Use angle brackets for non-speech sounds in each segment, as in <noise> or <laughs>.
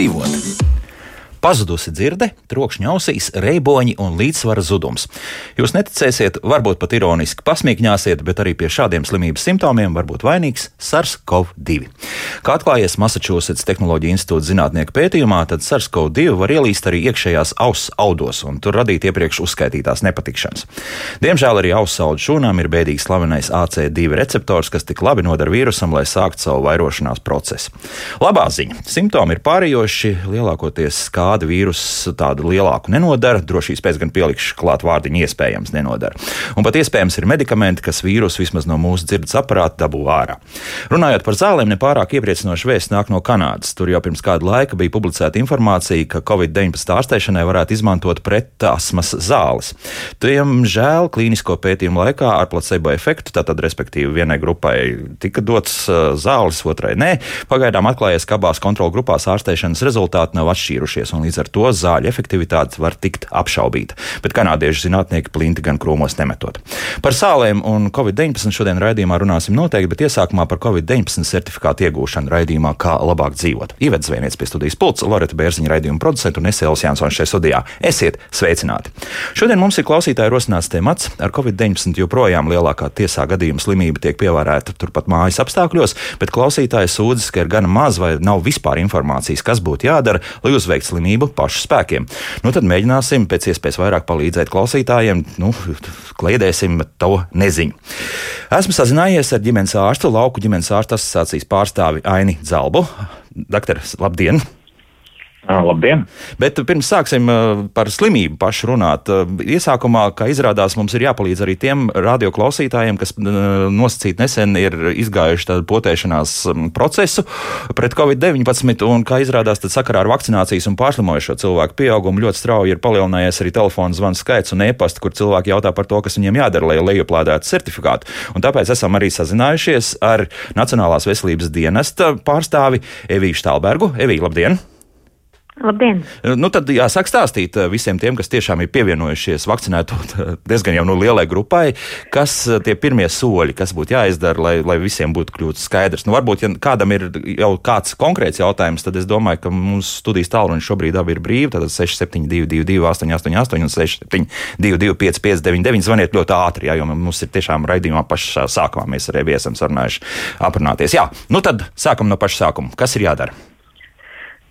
Kā labāk dzīvot? Pazudusi dzirde, trokšņa ausīs, reiboņi un līdzsvara zudums. Jūs neticēsiet, varbūt pat ironiski pasmīkņāsiet, bet arī pie šādiem slimības simptomiem var būt vainīgs SARS-CoV-2. Kā atklājies Massachusetts Tehnoloģija institūta zinātnieku pētījumā, tad SARS-CoV-2 var ielīst arī iekšējās auss audos un tur radīt iepriekš uzskaitītās nepatikšanas. Diemžēl arī auss audu šūnām ir bēdīgi slavenais AC2 receptors, kas tik labi nodara vīrusam, lai sāktu savu vairošanās procesu. Labā ziņa - simptomi ir pārējoši, lielākoties kā kāda vīrusa tādu lielāku nenodara. Drošības pēc gan pielikšu klāt vārdiņu iespējams nenodara. Un pat iespējams ir medikamenti, kas vīrusu vismaz no mūsu dzirdes aparāta dabū ārā. Runājot par zālēm, nepārāk iepriecinoši vēsts nāk no Kanādas. Tur jau pirms kāda laika bija publicēta informācija, ka Covid-19 ārstēšanai varētu izmantot pretasmas zāles. Diemžēl klīnisko pētījumu laikā ar placebo efektu, tātad respektīvi vienai grupai tika dots uh, zāles, otrai nē. Pagaidām atklājies, ka abās kontrolu grupās ārstēšanas rezultāti nav atšķīrušies un līdz ar to zāļu efektivitāte var tikt apšaubīta. Bet kanādiešu zinātnieki plinti gan krūmos nemetot. Par sālēm un Covid-19 šodien raidījumā runāsim noteikti, bet iesākumā par Covid-19 certifikātu iegūšanu raidījumā, kā labāk dzīvot. Ivets Zvēniec pie studijas pults, Loreta Bērziņa raidījuma producenta un Esēls Jansons šajā studijā. Esiet sveicināti! Šodien mums ir klausītāji rosināts temats. Ar Covid-19 joprojām lielākā tiesā gadījuma slimība tiek pievērēta turpat mājas apstākļos, bet klausītāji sūdzas, ka ir gana maz vai nav vispār informācijas, kas būtu jādara, lai uzveiktu slimību slimību pašu spēkiem. Nu, tad mēģināsim pēc iespējas vairāk palīdzēt klausītājiem, nu, kliedēsim to neziņu. Esmu sazinājies ar ģimenes ārstu, lauku ģimenes ārstu asociācijas pārstāvi Aini Zalbu. Doktor, labdien! Labdien! Bet pirms sāksim par slimību pašu runāt, iesākumā, kā izrādās, mums ir jāpalīdz arī tiem radioklausītājiem, kas nosacīt nesen ir izgājuši tādu potēšanās procesu pret Covid-19, un kā izrādās, tad sakarā ar vakcinācijas un pārslimojušo cilvēku pieaugumu ļoti strauji ir palielinājies arī telefonu zvanu skaits un e-pasta, kur cilvēki jautā par to, kas viņiem jādara, lai lejuplādētu certifikātu. Un tāpēc esam arī sazinājušies ar Nacionālās veselības dienesta pārstāvi Eviju Štālbergu. Evija, labdien! Labdien! Nu, tad jāsāk stāstīt eh, visiem tiem, kas tiešām ir pievienojušies vakcinēto <laughs> diezgan jau no nu lielai grupai, kas eh, tie pirmie soļi, kas būtu jāizdara, lai, lai visiem būtu kļūts skaidrs. Nu, varbūt, ja kādam ir jau kāds konkrēts jautājums, tad es domāju, ka mūsu studijas tālruņa šobrīd abi ir brīvi. Tātad 6722, 888 un 672, 559, zvaniet ļoti ātri, jā, jo mums ir tiešām raidījumā pašā sākumā mēs arī esam sarunājuši aprunāties. Jā, nu tad sākam no paša sākuma. Kas ir jādara?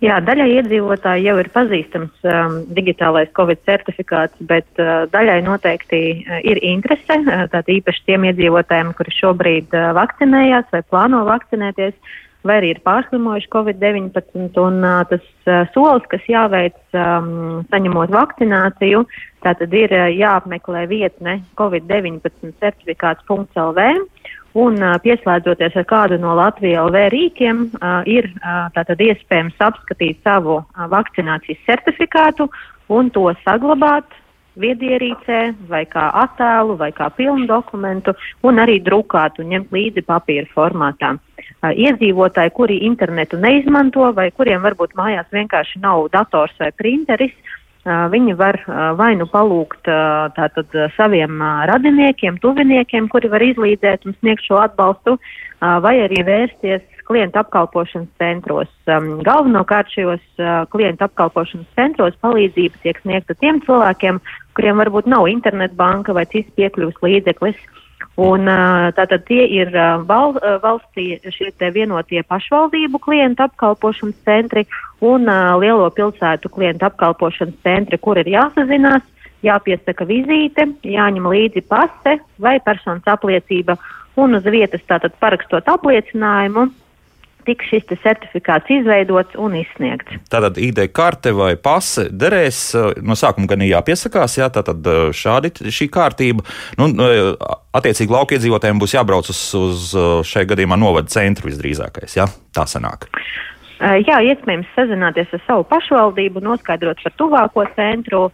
Jā, daļai iedzīvotāji jau ir pazīstams um, digitālais Covid certifikāts, bet uh, daļai noteikti uh, ir interese, uh, tātad īpaši tiem iedzīvotājiem, kuri šobrīd uh, vakcinējās vai plāno vakcinēties, vai arī ir pārslimojuši Covid-19, un uh, tas uh, solis, kas jāveic um, saņemot vakcināciju, tātad ir uh, jāapmeklē vietne Covid-19 certifikāts.lv Un pieslēdzoties ar kādu no Latvijas LV rīkiem, ir tātad iespējams apskatīt savu vakcinācijas certifikātu un to saglabāt viedierīcē vai kā attēlu vai kā pilnu dokumentu un arī drukāt un ņemt līdzi papīra formātā. Iedzīvotāji, kuri internetu neizmanto vai kuriem varbūt mājās vienkārši nav dators vai printeris, Viņi var vai nu palūgt tātad saviem radiniekiem, tuviniekiem, kuri var izlīdzēt un sniegt šo atbalstu, vai arī vērsties klientu apkalpošanas centros. Galvenokārt šajos klientu apkalpošanas centros palīdzība tiek sniegta tiem cilvēkiem, kuriem varbūt nav internetbanka vai cits piekļuvs līdzeklis. Un, tātad tie ir val, valstī šie vienotie pašvaldību klientu apkalpošanas centri un lielo pilsētu klientu apkalpošanas centri, kur ir jāsazinās, jāpiesaka vizīte, jāņem līdzi pase vai personas apliecība un uz vietas tātad parakstot apliecinājumu tiks šis certifikāts izveidots un izsniegts. Tātad ID karte vai pase derēs, eh, no sākuma gan ir jāpiesakās, jā, tātad eh, šādi šī kārtība. Nu, eh, attiecīgi lauka iedzīvotājiem būs jābrauc uz, uz šai gadījumā novada centru visdrīzākais, jā, tā sanāk. Jā, iespējams sazināties ar savu pašvaldību, noskaidrot par tuvāko centru.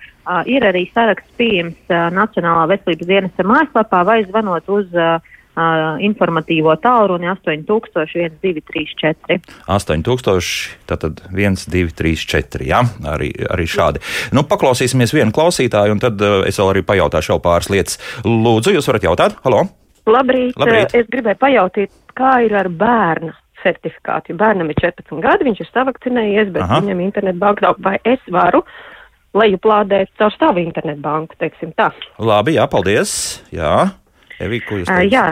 Ir arī saraksts pieejams Nacionālā veselības dienesta mājaslapā vai zvanot uz uh, uh, informatīvo tālruni 8000-1234. 8000, tātad 1234, jā, arī, arī šādi. Nu, paklausīsimies vienu klausītāju, un tad uh, es vēl arī pajautāšu vēl pāris lietas. Lūdzu, jūs varat jautāt? Halo! Labrīt! Labrīt. Es gribēju pajautāt, kā ir ar bērnu certifikātu. Ja bērnam ir 14 gadi, viņš ir savakcinējies, bet Aha. viņam internetbankā vai es varu lejuplādēt caur savu internetbanku, teiksim tā. Labi, jā, paldies. Jā, Evī, ko jūs teicat? Uh, jā.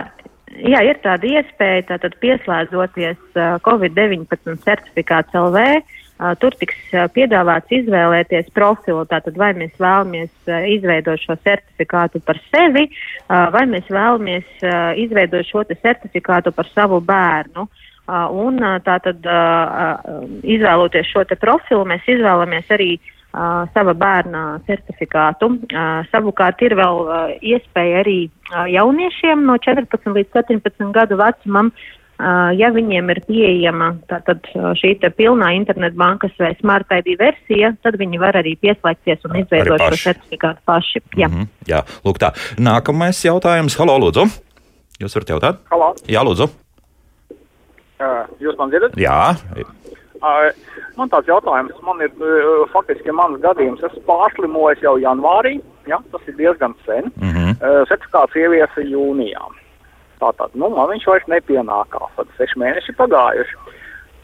Jā, ir tāda iespēja, tātad pieslēdzoties uh, Covid-19 certifikāts LV, tur tiks piedāvāts izvēlēties profilu, tātad vai mēs vēlamies izveidot šo certifikātu par sevi, vai mēs vēlamies izveidot šo certifikātu par savu bērnu. Un tātad izvēloties šo profilu, mēs izvēlamies arī uh, uh, sava bērna certifikātu. Uh, savukārt ir vēl uh, iespēja arī jauniešiem no 14 līdz 17 gadu vecumam, ja viņiem ir pieejama tātad, šī pilnā internetbankas vai smart ID versija, tad viņi var arī pieslēgties un izveidot šo certifikātu paši. Jā. Mm -hmm. Jā, lūk tā. Nākamais jautājums. Halo, lūdzu. Jūs varat jautāt? Halo. Jā, lūdzu. Uh, jūs man dzirdat? Jā. Man tāds jautājums, man ir faktiski mans gadījums. Es pārslimoju jau janvārī, ja, tas ir diezgan sen. Mm -hmm. certifikāts ieviesa jūnijā. Tātad, nu, man viņš vairs nepienākās, tad seši mēneši pagājuši.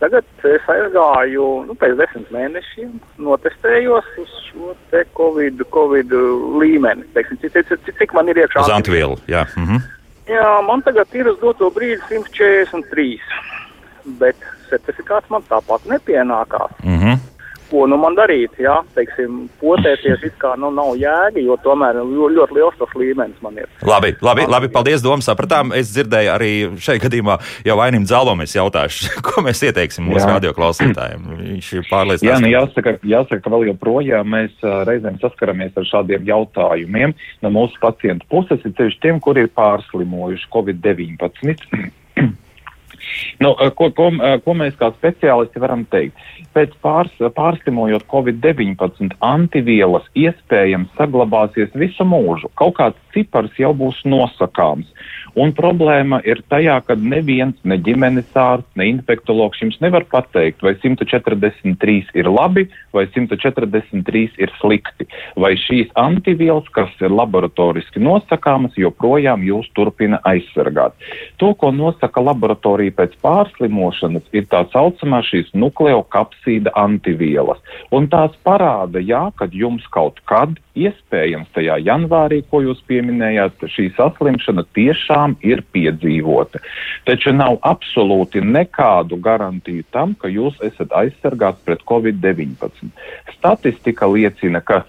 Tagad es aizgāju, nu, pēc desmit mēnešiem, notestējos uz šo te Covid, COVID līmeni. Teiksim, cik, cik, cik man ir iekšā? Uz antivielu, jā. Mm -hmm. Jā, man tagad ir uz doto brīdi 143, bet certifikāts man tāpat nepienākās. Mm -hmm. Ko nu man darīt? Jā, teiksim, potēties it kā nu, nav jēga, jo tomēr ļoti, ļoti liels tas līmenis man ir. Labi, labi, labi paldies, Doma, sapratām. Es dzirdēju arī šai gadījumā jau vainim dzēlom es jautāšu, <laughs> ko mēs ieteiksim mūsu radioklausītājiem. Viņš ir pārliecināts. Jā, nu jāsaka, jāsaka, ka vēl joprojām mēs reizēm saskaramies ar šādiem jautājumiem no mūsu pacientu puses, ir ceļš tiem, kuri ir pārslimojuši Covid-19. <clears throat> Nu, ko, ko, ko mēs kā speciālisti varam teikt? Pēc pārs, pārslimojot Covid-19 antivielas iespējams saglabāsies visu mūžu. Kaut kāds cipars jau būs nosakāms. Un problēma ir tajā, ka neviens, ne ģimenes ārsts, ne infektologs jums nevar pateikt, vai 143 ir labi vai 143 ir slikti. Vai šīs antivielas, kas ir laboratoriski nosakāmas, joprojām jūs turpina aizsargāt. To, ko nosaka laboratorija pēc pārslimošanas, ir tā saucamā šīs nukleokapsīda antivielas. Un tās parāda, jā, kad jums kaut kad iespējams tajā janvārī, ko jūs pieminējāt, šī saslimšana tiešām ir piedzīvota. Taču nav absolūti nekādu garantiju tam, ka jūs esat aizsargāts pret Covid-19. Statistika liecina, ka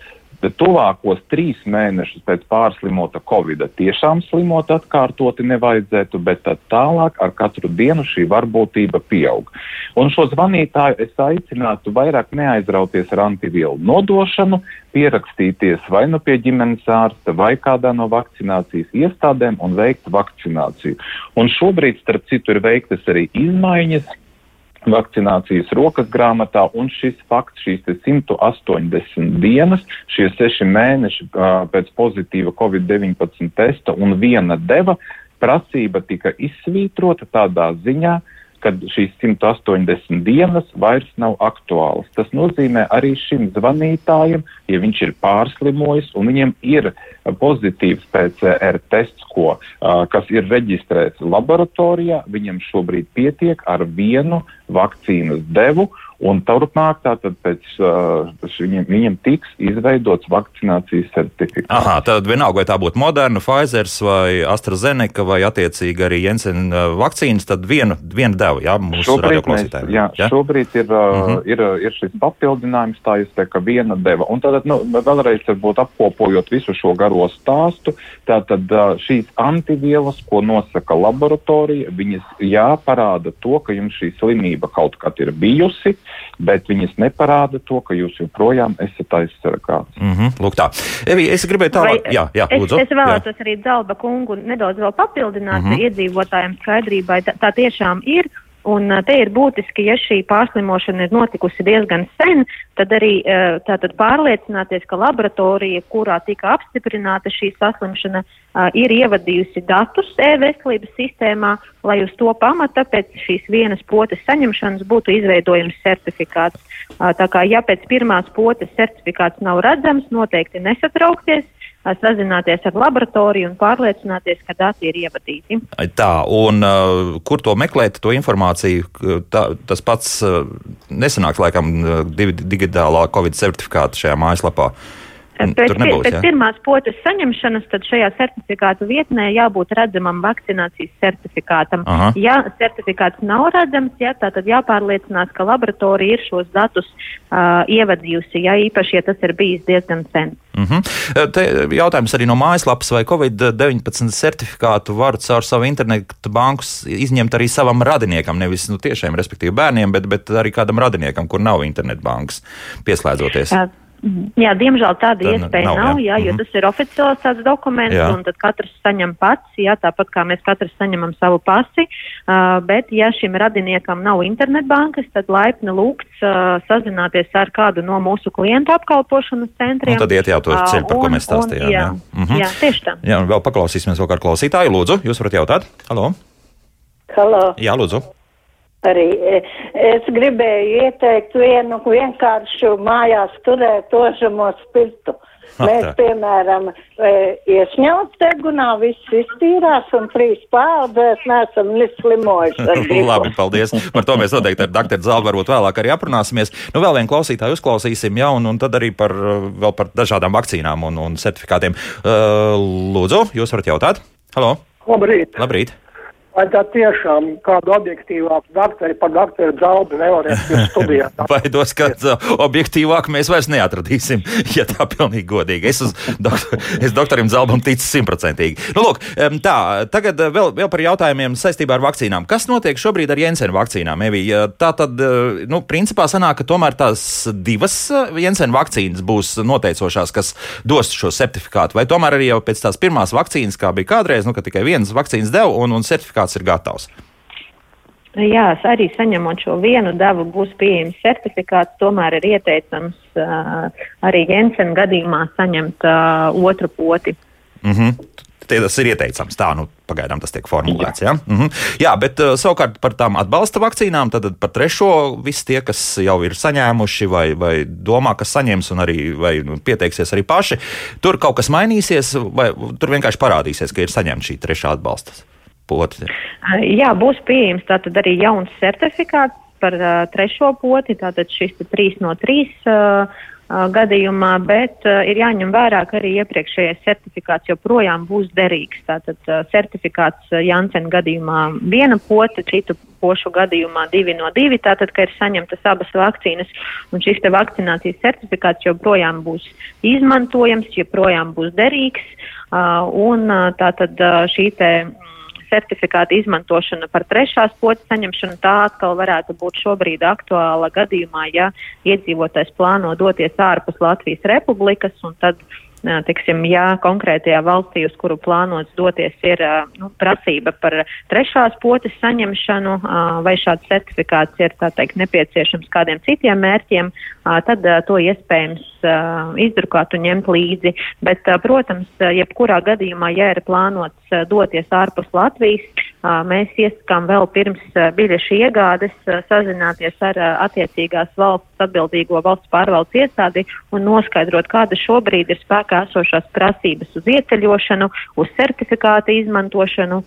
tuvākos trīs mēnešus pēc pārslimota Covid tiešām slimot atkārtoti nevajadzētu, bet tad tālāk ar katru dienu šī varbūtība pieaug. Un šo zvanītāju es aicinātu vairāk neaizrauties ar antivielu nodošanu, pierakstīties vai nu pie ģimenes ārsta vai kādā no vakcinācijas iestādēm un veikt vakcināciju. Un šobrīd, starp citu, ir veiktas arī izmaiņas vakcinācijas rokas grāmatā, un šis fakts, šīs 180 dienas, šie seši mēneši uh, pēc pozitīva Covid-19 testa un viena deva, prasība tika izsvītrota tādā ziņā, kad šīs 180 dienas vairs nav aktuālas. Tas nozīmē arī šim zvanītājam, ja viņš ir pārslimojis un viņam ir pozitīvs PCR tests, ko, kas ir reģistrēts laboratorijā, viņam šobrīd pietiek ar vienu vakcīnas devu, Un turpmāk, tātad pēc uh, viņam, viņam tiks izveidots vakcinācijas certifikāts. Aha, tad vienalga, vai tā būtu Moderna, Pfizer vai AstraZeneca vai attiecīgi arī Jensen vakcīnas, tad viena, viena deva, jā, mūsu radioklausītājiem. Jā, jā, šobrīd ir, uh, uh -huh. ir, ir šis papildinājums, tā jūs te, ka viena deva. Un tātad, nu, vēlreiz varbūt apkopojot visu šo garo stāstu, tātad uh, šīs antivielas, ko nosaka laboratorija, viņas jāparāda to, ka jums šī slimība kaut kad ir bijusi, bet viņas neparāda to, ka jūs joprojām esat aizsargāts. Mm -hmm, lūk, tā. Evi, es gribēju tālāk, Vai, jā, jā, lūdzu. Es, es vēlētos jā. arī Dzalba kungu nedaudz vēl papildināt mm -hmm. iedzīvotājiem skaidrībai. Tā, tā tiešām ir. Un te ir būtiski, ja šī pārslimošana ir notikusi diezgan sen, tad arī tātad pārliecināties, ka laboratorija, kurā tika apstiprināta šī saslimšana, ir ievadījusi datus e-veselības sistēmā, lai uz to pamata pēc šīs vienas potes saņemšanas būtu izveidojams certifikāts. Tā kā ja pēc pirmās potes certifikāts nav redzams, noteikti nesatraukties sazināties ar laboratoriju un pārliecināties, ka dati ir ievadīti. Tā, un uh, kur to meklēt, to informāciju? Tā, tas pats uh, nesanāks laikam divi digitālā Covid certifikāta šajā mājaslapā. Uh, Pēc, nebūs, pēc pirmās potes saņemšanas, tad šajā certifikātu vietnē jābūt redzamam vakcinācijas certifikātam. Aha. Ja certifikāts nav redzams, ja, tad jāpārliecinās, ka laboratorija ir šos datus uh, ievadījusi, ja īpaši, ja tas ir bijis diezgan sen. Uh mhm. -huh. Te jautājums arī no mājaslapas, vai Covid-19 certifikātu var caur savu internetu banku izņemt arī savam radiniekam, nevis nu, tiešām, respektīvi bērniem, bet, bet arī kādam radiniekam, kur nav internetbankas pieslēdzoties. Uh, Jā, diemžēl tāda Tad iespēja nav, nav jā, jo mm -hmm. tas ir oficiāls tāds dokuments, jā. un tad katrs saņem pats, jā, tāpat kā mēs katrs saņemam savu pasi, uh, bet ja šim radiniekam nav internetbankas, tad laipni lūgts uh, sazināties ar kādu no mūsu klientu apkalpošanas centriem. Un tad iet jau to ceļu, par ko mēs stāstījām. Un, jā, jā. Mm -hmm. jā, tieši tā. Jā, un vēl paklausīsimies vēl kādu klausītāju. Lūdzu, jūs varat jautāt? Halo! Halo! Jā, lūdzu! Arī e, es gribēju ieteikt vienu vienkāršu mājās turēt ožamo spirtu. Mēs, tā. piemēram, e, iesņaut degunā, viss iztīrās un trīs paudzēs neesam neslimojuši. <laughs> Labi, paldies. Par to mēs noteikti ar doktoru Zālu varbūt vēlāk arī aprunāsimies. Nu, vēl vienu klausītāju uzklausīsim, ja, un, un tad arī par, vēl par dažādām vakcīnām un, un certifikātiem. Uh, lūdzu, jūs varat jautāt? Halo! Labrīt! Labrīt. Vai tā tiešām kādu objektīvāku doktoru par doktoru Zalbu nevarēs studēt? <laughs> Baidos, ka objektīvāk mēs vairs neatradīsim, <laughs> ja tā pilnīgi godīgi. Es, uz doktor, es doktoram Zalbam ticu simtprocentīgi. Nu, lūk, tā, tagad eh, vēl, vēl par jautājumiem saistībā ar vakcīnām. Kas notiek šobrīd ar Jensena vakcīnām? Evī? Tā tad, eh, nu, principā sanāk, ka tomēr tās divas eh, Jensena vakcīnas būs noteicošās, kas dos šo certifikātu, vai tomēr arī jau pēc tās pirmās vakcīnas, kā bija kādreiz, nu, ka tikai vienas vakcīnas deva un, un certifikāts certifikāts ir gatavs. Jā, arī saņemot šo vienu devu, būs pieejams certifikāts. Tomēr ir ieteicams uh, arī Jensena gadījumā saņemt uh, otru poti. Mm -hmm. Tas ir ieteicams. Tā, nu, pagaidām tas tiek formulēts. Jā, mm -hmm. jā bet uh, savukārt par tām atbalsta vakcīnām, tad par trešo visi tie, kas jau ir saņēmuši vai, vai domā, ka saņems, un arī vai, nu, pieteiksies arī paši, tur kaut kas mainīsies, vai tur vienkārši parādīsies, ka ir saņemta šī trešā atbalsta poti? Jā, būs pieejams tātad arī jauns certifikāts par uh, trešo poti, tātad šis trīs no trīs uh, gadījumā, bet uh, ir jāņem vērā, ka arī iepriekšējais certifikāts joprojām būs derīgs. Tātad uh, certifikāts uh, Jansen gadījumā viena pota, citu pošu gadījumā divi no divi, tātad, ka ir saņemtas abas vakcīnas, un šis te vakcinācijas certifikāts joprojām būs izmantojams, joprojām būs derīgs, uh, un uh, tātad uh, šī te certifikāta izmantošana par trešās potes saņemšanu, tā atkal varētu būt šobrīd aktuāla gadījumā, ja iedzīvotājs plāno doties ārpus Latvijas republikas un tad Tiksim, ja konkrētajā valstī, uz kuru plānots doties, ir nu, prasība par trešās potes saņemšanu, vai šāds certifikāts ir teikt, nepieciešams kādiem citiem mērķiem, tad to iespējams izdrukāt un ņemt līdzi. Bet, protams, jebkurā gadījumā, ja ir plānots doties ārpus Latvijas, mēs iesakām vēl pirms biļešu iegādes sazināties ar attiecīgās valsts atbildīgo valsts pārvaldes iestādi un noskaidrot, kāda šobrīd ir spēkā esošās prasības uz ieceļošanu, uz certifikāta izmantošanu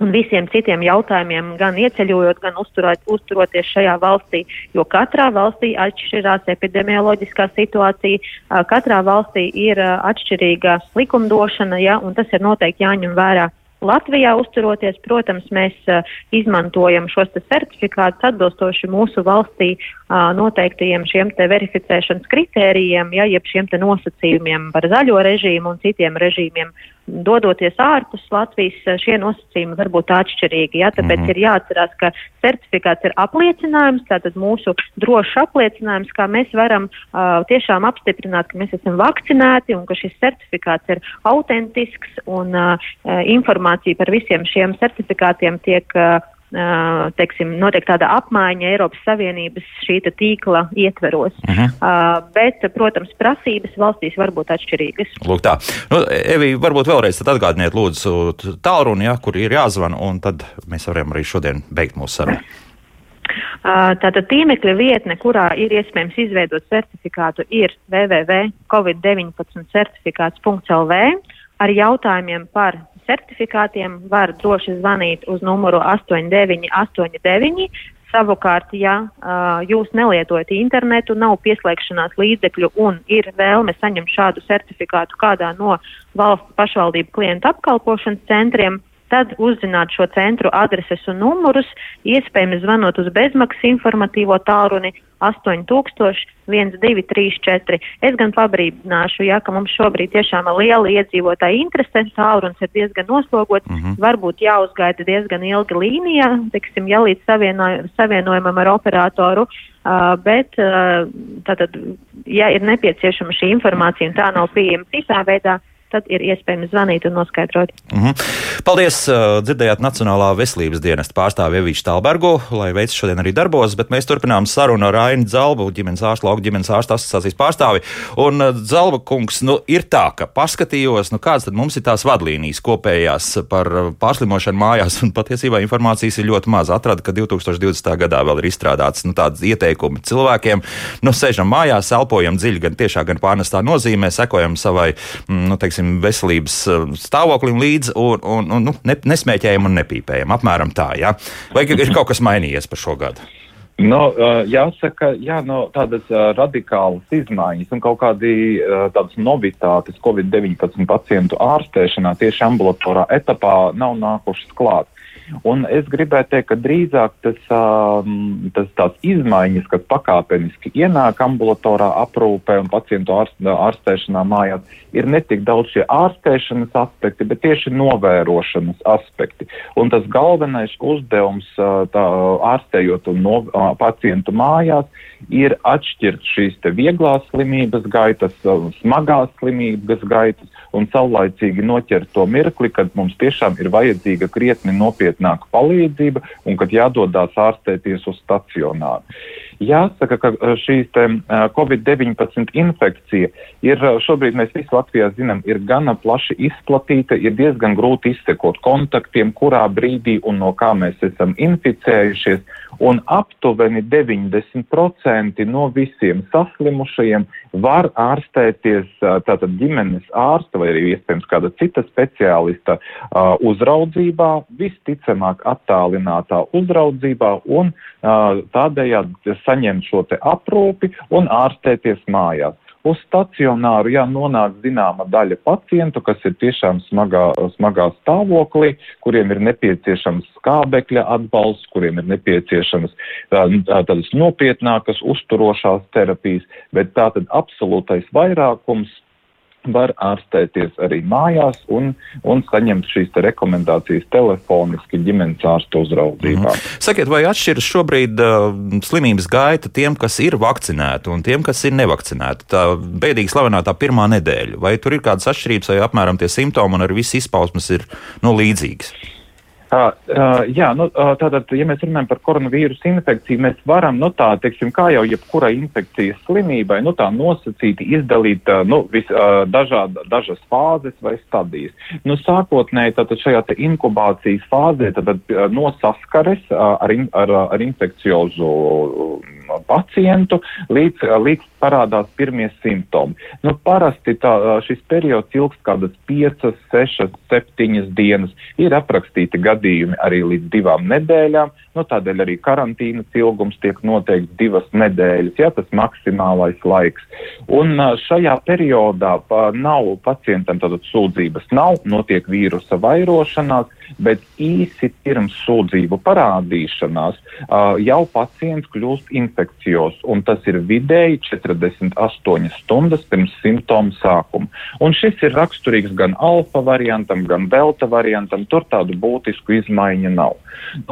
un visiem citiem jautājumiem, gan ieceļojot, gan uzturot, uzturoties šajā valstī, jo katrā valstī atšķirās epidemioloģiskā situācija, katrā valstī ir atšķirīga likumdošana, ja, un tas ir noteikti jāņem vērā. Latvijā uzturoties, protams, mēs uh, izmantojam šos certifikātus atbilstoši mūsu valstī uh, noteiktajiem šiem te verificēšanas kritērijiem, ja, jeb šiem te nosacījumiem par zaļo režīmu un citiem režīmiem dodoties ārpus Latvijas, eh, šie nosacījumi var būt atšķirīgi. Ja? Tāpēc mm -hmm. ir jāatcerās, ka certifikāts ir apliecinājums, tātad mūsu drošs apliecinājums, kā mēs varam uh, tiešām apstiprināt, ka mēs esam vakcinēti un ka šis certifikāts ir autentisks un uh, informācija par visiem šiem certifikātiem tiek uh, teiksim, notiek tāda apmaiņa Eiropas Savienības šī tīkla ietveros. Uh -huh. uh, bet, protams, prasības valstīs var būt atšķirīgas. Lūk tā. Nu, Evi, varbūt vēlreiz atgādiniet lūdzu tālruni, ja, kur ir jāzvan, un tad mēs varam arī šodien beigt mūsu sarunu. Tātad tīmekļa vietne, kurā ir iespējams izveidot certifikātu, ir www.covid19certifikāts.lv. Ar jautājumiem par certifikātiem var droši zvanīt uz numuru 8989. Savukārt, ja uh, jūs nelietojat internetu, nav pieslēgšanās līdzekļu un ir vēlme saņemt šādu certifikātu kādā no valsts pašvaldību klientu apkalpošanas centriem, tad uzzināt šo centru adreses un numurus, iespējams zvanot uz bezmaksas informatīvo tālruni 8000-1234. Es gan pabrīdināšu, ja, ka mums šobrīd tiešām ir liela iedzīvotāja interese, tālrunis ir diezgan noslogots, mm -hmm. varbūt jāuzgaida diezgan ilga līnija, teiksim, ja līdz savienoj savienojumam ar operatoru, uh, bet uh, tātad, ja ir nepieciešama šī informācija un tā nav pieejama citā veidā, tad ir iespējams zvanīt un noskaidrot. Mm -hmm. Paldies! Dzirdējāt Nacionālā veselības dienesta pārstāvi Evīšu Talbergu, lai veids šodien arī darbos, bet mēs turpinām sarunu ar Ainu Zalbu, ģimenes ārstu, lauku ģimenes ārstu asociācijas pārstāvi. Un Zalba kungs, nu ir tā, ka paskatījos, nu kāds tad mums ir tās vadlīnijas kopējās par pārslimošanu mājās, un patiesībā informācijas ir ļoti maz. Atrada, ka 2020. gadā vēl ir izstrādāts nu, tāds ieteikumi cilvēkiem, nu sēžam mājās, elpojam dziļi gan tiešā, gan pārnestā nozīmē, sekojam savai, mm, nu, teiksim, teiksim, veselības eh, stāvoklim līdzi un, un, un nu, ne, nesmēķējam un nepīpējam. Apmēram tā, ja? Vai ir kaut kas mainījies par šo gadu? No, uh, jāsaka, jā, no tādas uh, radikālas izmaiņas un kaut kādi tādas novitātes Covid-19 pacientu ārstēšanā tieši ambulatorā etapā nav nākušas klāt. Un es gribētu teikt, ka drīzāk tas, tas tās izmaiņas, kas pakāpeniski ienāk ambulatorā aprūpē un pacientu ārst, ārstēšanā mājās, ir ne tik daudz šie ārstēšanas aspekti, bet tieši novērošanas aspekti. Un tas galvenais uzdevums tā, ārstējot un no, pacientu mājās ir atšķirt šīs vieglās slimības gaitas, smagās slimības gaitas un saulaicīgi noķert to mirkli, kad mums tiešām ir vajadzīga krietni nopietnāka palīdzība un kad jādodas ārstēties uz stacionāru. Jāsaka, ka šī Covid-19 infekcija ir šobrīd, mēs visi Latvijā zinām, ir gana plaši izplatīta, ir diezgan grūti izsekot kontaktiem, kurā brīdī un no kā mēs esam inficējušies, un aptuveni 90% no visiem saslimušajiem var ārstēties tātad ģimenes ārsta vai arī iespējams kāda cita speciālista uh, uzraudzībā, visticamāk attālinātā uzraudzībā un uh, tādējādi saņemt šo aprūpi un ārstēties mājās. Uz stacionāru jā, nonāk zināma daļa pacientu, kas ir tiešām smagā, smagā stāvoklī, kuriem ir nepieciešams skābekļa atbalsts, kuriem ir nepieciešamas tādas nopietnākas uzturošās terapijas, bet tātad absolūtais vairākums var ārstēties arī mājās un, un saņemt šīs te rekomendācijas telefoniski ģimenes ārsta uzraudzībā. Mm. Sakiet, vai atšķiras šobrīd uh, slimības gaita tiem, kas ir vakcinēti un tiem, kas ir nevakcinēti? Tā bēdīgi slavenā tā pirmā nedēļa. Vai tur ir kādas atšķirības vai apmēram tie simptomi un arī viss izpausmes ir nu, līdzīgas? Uh, uh, jā, nu, uh, tātad, ja mēs runājam par koronavīrusu infekciju, mēs varam, nu tā, teiksim, kā jau jebkurai infekcijas slimībai, nu tā nosacīti izdalīt, uh, nu, vis, uh, dažāda, dažas fāzes vai stadijas. Nu, sākotnēji, tātad šajā te inkubācijas fāzē, tātad uh, no saskares uh, ar, in, ar, ar infekciozu uh, pacientu, līdz, līdz parādās pirmie simptomi. Nu, parasti tā, šis periods ilgst kādas 5, 6, 7 dienas. Ir aprakstīti gadījumi arī līdz divām nedēļām. Nu, tādēļ arī karantīnas ilgums tiek noteikts divas nedēļas, ja tas maksimālais laiks. Un šajā periodā nav pacientam tādas sūdzības, nav, notiek vīrusa vairošanās bet īsi pirms sūdzību parādīšanās jau pacients kļūst infekcijos, un tas ir vidēji 48 stundas pirms simptomu sākuma. Un šis ir raksturīgs gan alfa variantam, gan delta variantam, tur tādu būtisku izmaiņu nav.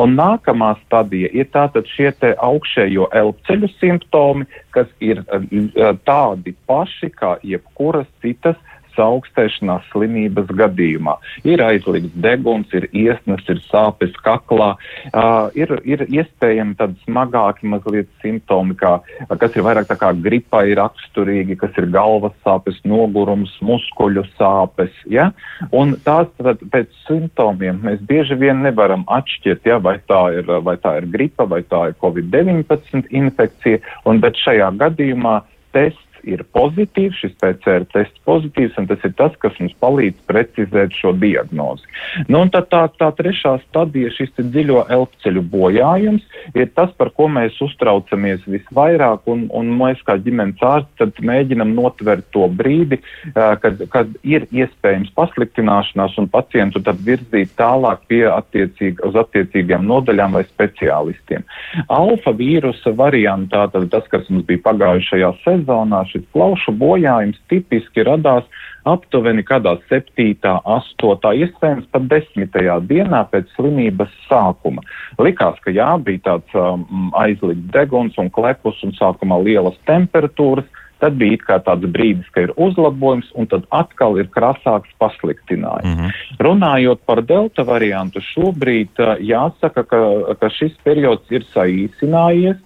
Un nākamā stadija ir tātad šie augšējo elpceļu simptomi, kas ir uh, tādi paši kā jebkuras citas augstēšanās slimības gadījumā. Ir aizliegts deguns, ir iesnas, ir sāpes kaklā, uh, ir, ir iespējami tādi smagāki mazliet simptomi, kā, kas ir vairāk tā kā gripai raksturīgi, kas ir galvas sāpes, nogurums, muskuļu sāpes. Ja? Un tās tad, pēc simptomiem mēs bieži vien nevaram atšķirt, ja, vai, tā ir, vai tā ir gripa, vai tā ir Covid-19 infekcija, un bet šajā gadījumā tests ir pozitīvs, šis PCR tests pozitīvs, un tas ir tas, kas mums palīdz precizēt šo diagnozi. Nu, tad tā, tā trešā stadija, šis dziļo elpceļu bojājums, ir tas, par ko mēs uztraucamies visvairāk, un, un mēs kā ģimenes ārsti mēģinam notvert to brīdi, kad, kad ir iespējams pasliktināšanās un pacientu tad virzīt tālāk pie attiecīg, uz attiecīgiem nodaļām vai speciālistiem. Alfa vīrusa variantā, tas, kas mums bija pagājušajā sezonā, šis plaušu bojājums tipiski radās aptuveni kādā 7., 8., iespējams pat 10. dienā pēc slimības sākuma. Likās, ka jā, bija tāds um, aizlikts deguns un klepus un sākumā lielas temperatūras. Tad bija kā tāds brīdis, ka ir uzlabojums, un tad atkal ir krasāks pasliktinājums. Mm -hmm. Runājot par delta variantu, šobrīd jāsaka, ka, ka šis periods ir saīsinājies.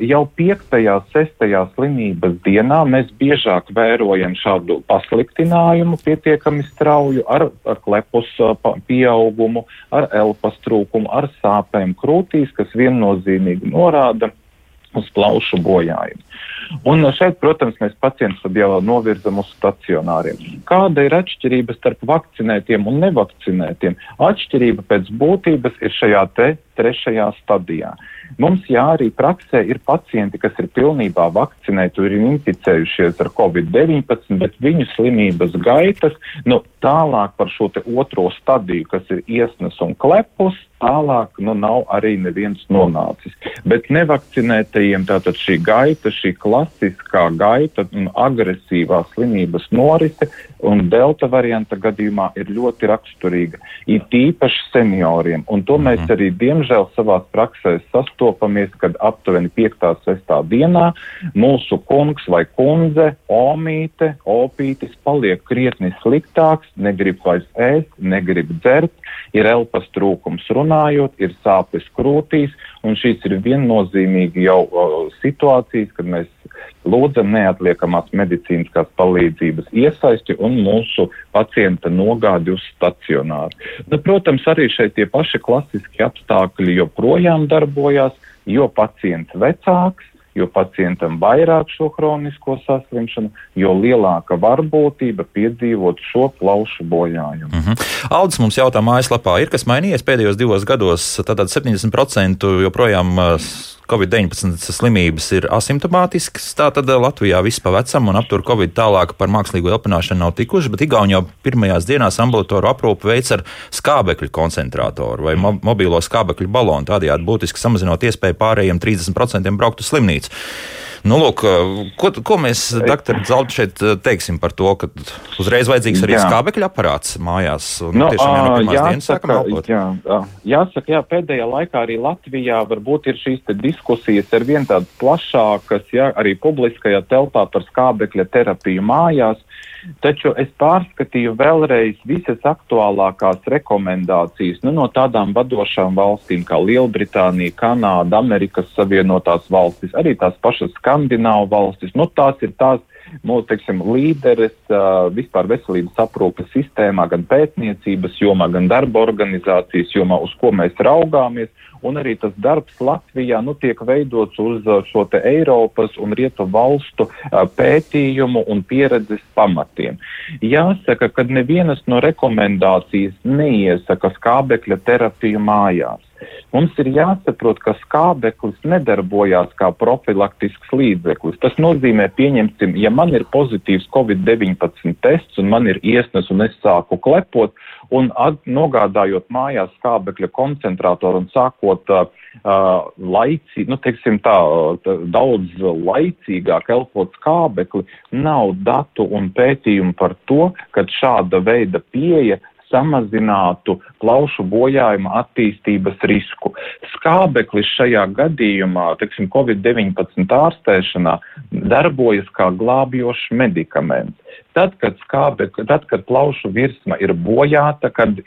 Jau 5. un 6. slimības dienā mēs biežāk vērojam šādu pasliktinājumu, pietiekami strauju, ar, ar klepus pieaugumu, ar elpas trūkumu, ar sāpēm krūtīs, kas viennozīmīgi norāda uz plaušu bojājumu. Un šeit, protams, mēs pacientus jau novirzam uz stacionāriem. Kāda ir atšķirība starp vakcinētiem un nevakcinētiem? Atšķirība pēc būtības ir šajā te trešajā stadijā. Mums, jā, arī praksē ir pacienti, kas ir pilnībā vakcinēti, ir inficējušies ar covid-19, bet viņu slimības gaitas, nu, tālāk par šo otro stadiju, kas ir iesnas un klepus, tālāk nu, nav arī neviens nonācis. Bet nevakcinētajiem tātad šī gaita, šī klasiskā gaita un agresīvā slimības norise un delta varianta gadījumā ir ļoti raksturīga, it īpaši senioriem. Un to mēs mhm. arī diemžēl savā praksē sastopamies, kad aptuveni 5. 6. dienā mūsu kungs vai kundze, omīte, opītis paliek krietni sliktāks, negrib vairs ēst, negrib dzert, ir elpas trūkums runājot, ir sāpes krūtīs, un šīs ir viennozīmīgi jau o, situācijas, kad mēs lūdzam neatliekamās medicīniskās palīdzības iesaisti un mūsu pacienta nogādi uz stacionāru. Nu, protams, arī šeit tie paši klasiski apstākļi joprojām darbojās, jo pacients vecāks, jo pacientam vairāk šo kronisko saslimšanu, jo lielāka varbūtība piedzīvot šo plaušu bojājumu. Mm -hmm. Aldis mums jautā mājaslapā, ir kas mainījies pēdējos divos gados, tātad 70% joprojām Covid-19 slimības ir asimptomātiskas. Tātad eh, Latvijā viss pa vecam un aptur Covid tālāk par mākslīgo elpināšanu nav tikuši, bet Igauni jau pirmajās dienās ambulatoru aprūpu veids ar skābekļu koncentrātoru vai mo mobīlo skābekļu balonu, tādējādi būtiski samazinot iespēju pārējiem 30% braukt uz slimnīcu. Nu, lūk, ko, ko mēs, doktor Zelta, šeit teiksim par to, ka uzreiz vajadzīgs arī jā. skābekļa aparāts mājās? Nu, tiešām jau no pirmās dienas sākam elpot. Jā, jāsaka, jā, pēdējā laikā arī Latvijā varbūt ir šīs diskusijas ar vien tādas plašākas, jā, arī publiskajā telpā par skābekļa terapiju mājās. Taču es pārskatīju vēlreiz visas aktuālākās rekomendācijas nu, no tādām vadošām valstīm kā Lielbritānija, Kanāda, Amerikas Savienotās valstis, arī tās pašas Skandināvu valstis. Nu, tās ir tās mūsu teiksim, līderes vispār veselības aprūpes sistēmā, gan pētniecības jomā, gan darba organizācijas jomā, uz ko mēs raugāmies. Un arī tas darbs Latvijā nu, tiek veidots uz šo Eiropas un Rietu valstu uh, pētījumu un pieredzes pamatiem. Jāsaka, ka nevienas no rekomendācijas neiesaka skābekļa terapiju mājās. Mums ir jāsaprot, ka skābeklis nedarbojās kā profilaktisks līdzeklis. Tas nozīmē, pieņemsim, ja man ir pozitīvs Covid-19 tests un man ir iesnas un es sāku klepot un nogādājot mājās skābekļa koncentrātoru un sākot uh, laicīgi, nu, teiksim tā, tā, daudz laicīgāk elpot skābekli, nav datu un pētījumu par to, ka šāda veida pieeja samazinātu plaušu bojājuma attīstības risku. Skābeklis šajā gadījumā, teiksim, Covid-19 ārstēšanā darbojas kā glābjošs medikaments. Tad, kad, skābe, tad, kad plaušu virsma ir bojāta, kad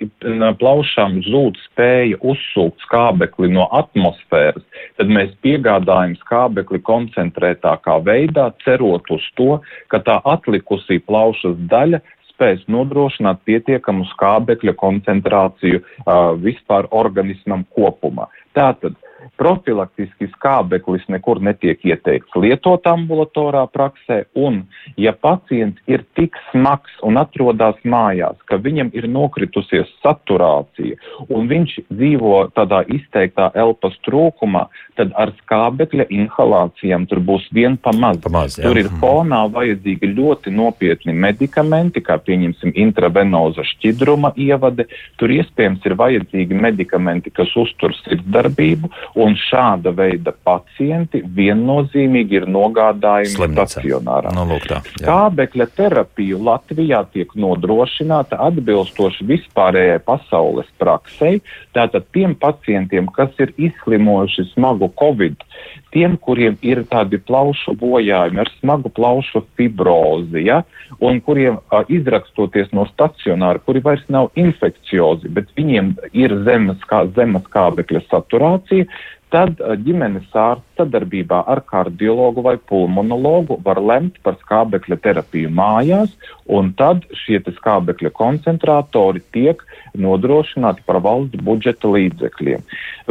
plaušām zūd spēja uzsūkt skābekli no atmosfēras, tad mēs piegādājam skābekli koncentrētākā veidā, cerot uz to, ka tā atlikusī plaušas daļa spēs nodrošināt pietiekamu skābekļa koncentrāciju uh, vispār organismam kopumā. Tātad profilaktiski skābeklis nekur netiek ieteikts lietot ambulatorā praksē, un ja pacients ir tik smags un atrodas mājās, ka viņam ir nokritusies saturācija, un viņš dzīvo tādā izteiktā elpas trūkumā, tad ar skābekļa inhalācijām tur būs vien pamaz. pamaz jā. tur ir fonā vajadzīgi ļoti nopietni medikamenti, kā pieņemsim intravenoza šķidruma ievade, tur iespējams ir vajadzīgi medikamenti, kas uztur sirdsdarbību, Un šāda veida pacienti viennozīmīgi ir nogādājumi Slimnīca. stacionārā. Nu, lūk tā, jā. Skābekļa terapija Latvijā tiek nodrošināta atbilstoši vispārējai pasaules praksei. Tātad tiem pacientiem, kas ir izslimojuši smagu covid, tiem, kuriem ir tādi plaušu bojājumi ar smagu plaušu fibrozi, ja, un kuriem a, izrakstoties no stacionāra, kuri vairs nav infekciozi, bet viņiem ir zemes, kā, zemes kābekļa saturācija, tad ģimenes ārsts sadarbībā ar kardiologu vai pulmonologu var lemt par skābekļa terapiju mājās, un tad šie skābekļa koncentratori tiek nodrošināti par valsts budžeta līdzekļiem.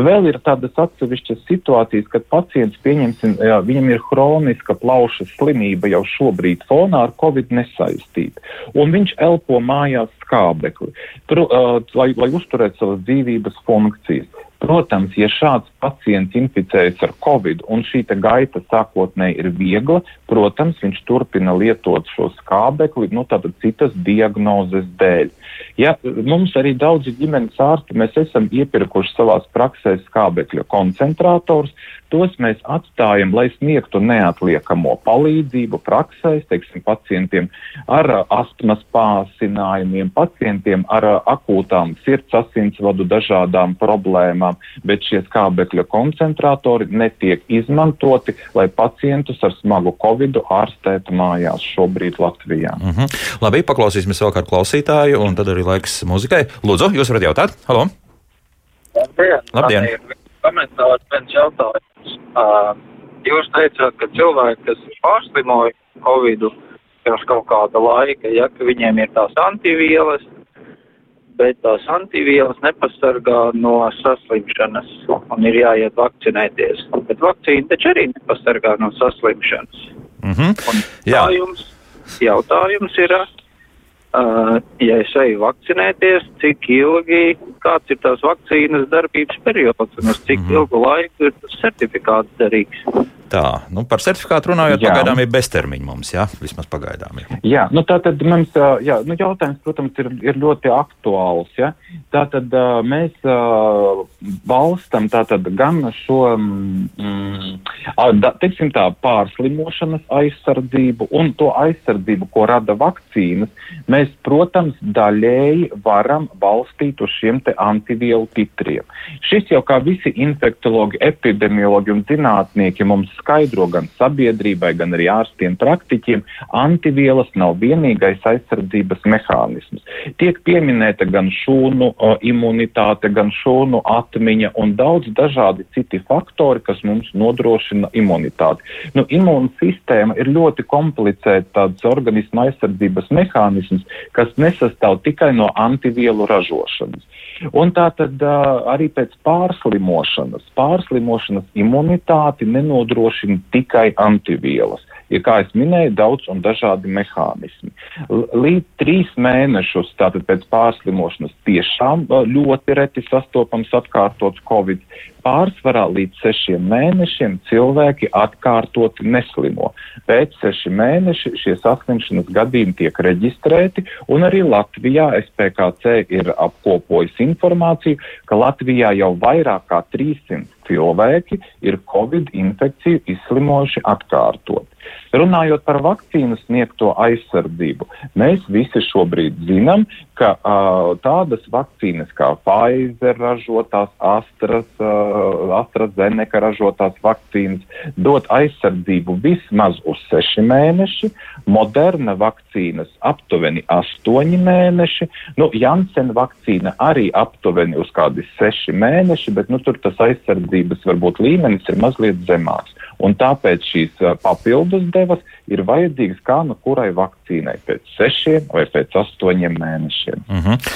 Vēl ir tādas atsevišķas situācijas, kad pacients, pieņemsim, viņam ir hroniska plauša slimība jau šobrīd fonā ar covid nesaistīta, un viņš elpo mājās skābekli, Pru, uh, lai, lai uzturētu savas dzīvības funkcijas. Protams, ja šāds pacients inficējas ar covid un šī gaita sākotnēji ir viegla, protams, viņš turpina lietot šo skābekli, nu tātad citas diagnozes dēļ. Ja, mums arī daudzi ģimenes ārsti, mēs esam iepirkuši savās praksēs skābekļa koncentrators, tos mēs atstājam, lai sniegtu neatliekamo palīdzību praksēs, teiksim, pacientiem ar astmas pāsinājumiem, pacientiem ar akūtām sirds asinsvadu dažādām problēmām, bet šie skābekļa koncentratori netiek izmantoti, lai pacientus ar smagu covidu ārstētu mājās šobrīd Latvijā. Mm -hmm. Labi, paklausīsimies vēl kādu klausītāju, un tad arī laiks muzikai. Lūdzu, jūs varat jautāt? Halo! Labdien! Labdien. Komentārs viens jautājums. Uh, jūs teicāt, ka cilvēki, kas pārslimoja Covid pirms kaut kāda laika, ja ka viņiem ir tās antivielas, bet tās antivielas nepasargā no saslimšanas un ir jāiet vakcinēties. Bet vakcīna taču arī nepasargā no saslimšanas. Mm -hmm. Un Jā. jautājums, jautājums ir, uh, ja es eju vakcinēties, cik ilgi, kāds ir tās vakcīnas darbības periods un uz cik mm -hmm. ilgu laiku ir tas certifikāts derīgs. Tā, nu par certifikātu runājot, Jā. pagaidām ir beztermiņa mums, jā, vismaz pagaidām. Ir. Jā, nu tā tad mums, jā, nu jautājums, protams, ir, ir ļoti aktuāls, ja. Tā tad mēs balstam tātad gan šo, mm, da, teiksim tā, pārslimošanas aizsardzību un to aizsardzību, ko rada vakcīnas, mēs, protams, daļēji varam balstīt uz šiem te antivielu titriem. Šis jau kā visi infektologi, epidemiologi un zinātnieki mums skaidro gan sabiedrībai, gan arī ārstiem, praktiķiem, antivielas nav vienīgais aizsardzības mehānisms. Tiek pieminēta gan šūnu o, imunitāte, gan šūnu atmiņa un daudz dažādi citi faktori, kas mums nodrošina imunitāti. Nu, imūnsistēma ir ļoti komplicēta tāds organisma aizsardzības mehānisms, kas nesastāv tikai no antivielu ražošanas. Un tā tad arī pēc pārslimošanas, pārslimošanas imunitāti nenodrošina tikai antivielas. Ir, kā jau minēju, daudz un dažādi mehānismi. Līdz trīs mēnešus tātad pēc pārslimošanas tiešām ļoti reti sastopams atkārtots covid. Pārsvarā līdz sešiem mēnešiem cilvēki atkārtoti neslimo. Pēc seši mēneši šie saslimšanas gadījumi tiek reģistrēti, un arī Latvijā SPKC ir apkopojis informāciju, ka Latvijā jau vairāk kā 300 cilvēki ir Covid infekciju izslimojuši atkārtot. Runājot par vakcīnu sniegto aizsardzību, mēs visi šobrīd zinām, ka uh, tādas vakcīnas kā Pfizer ražotās, Astras, uh, AstraZeneca ražotās vakcīnas dod aizsardzību vismaz uz seši mēneši, Moderna vakcīnas aptuveni astoņi mēneši, nu, Janssen vakcīna arī aptuveni uz kādi seši mēneši, bet nu, tur tas aizsardzības varbūt līmenis ir mazliet zemāks. Un tāpēc šīs uh, papildus devas ir vajadzīgas kā nu kurai vakcīnai pēc sešiem vai pēc astoņiem mēnešiem. Mm -hmm.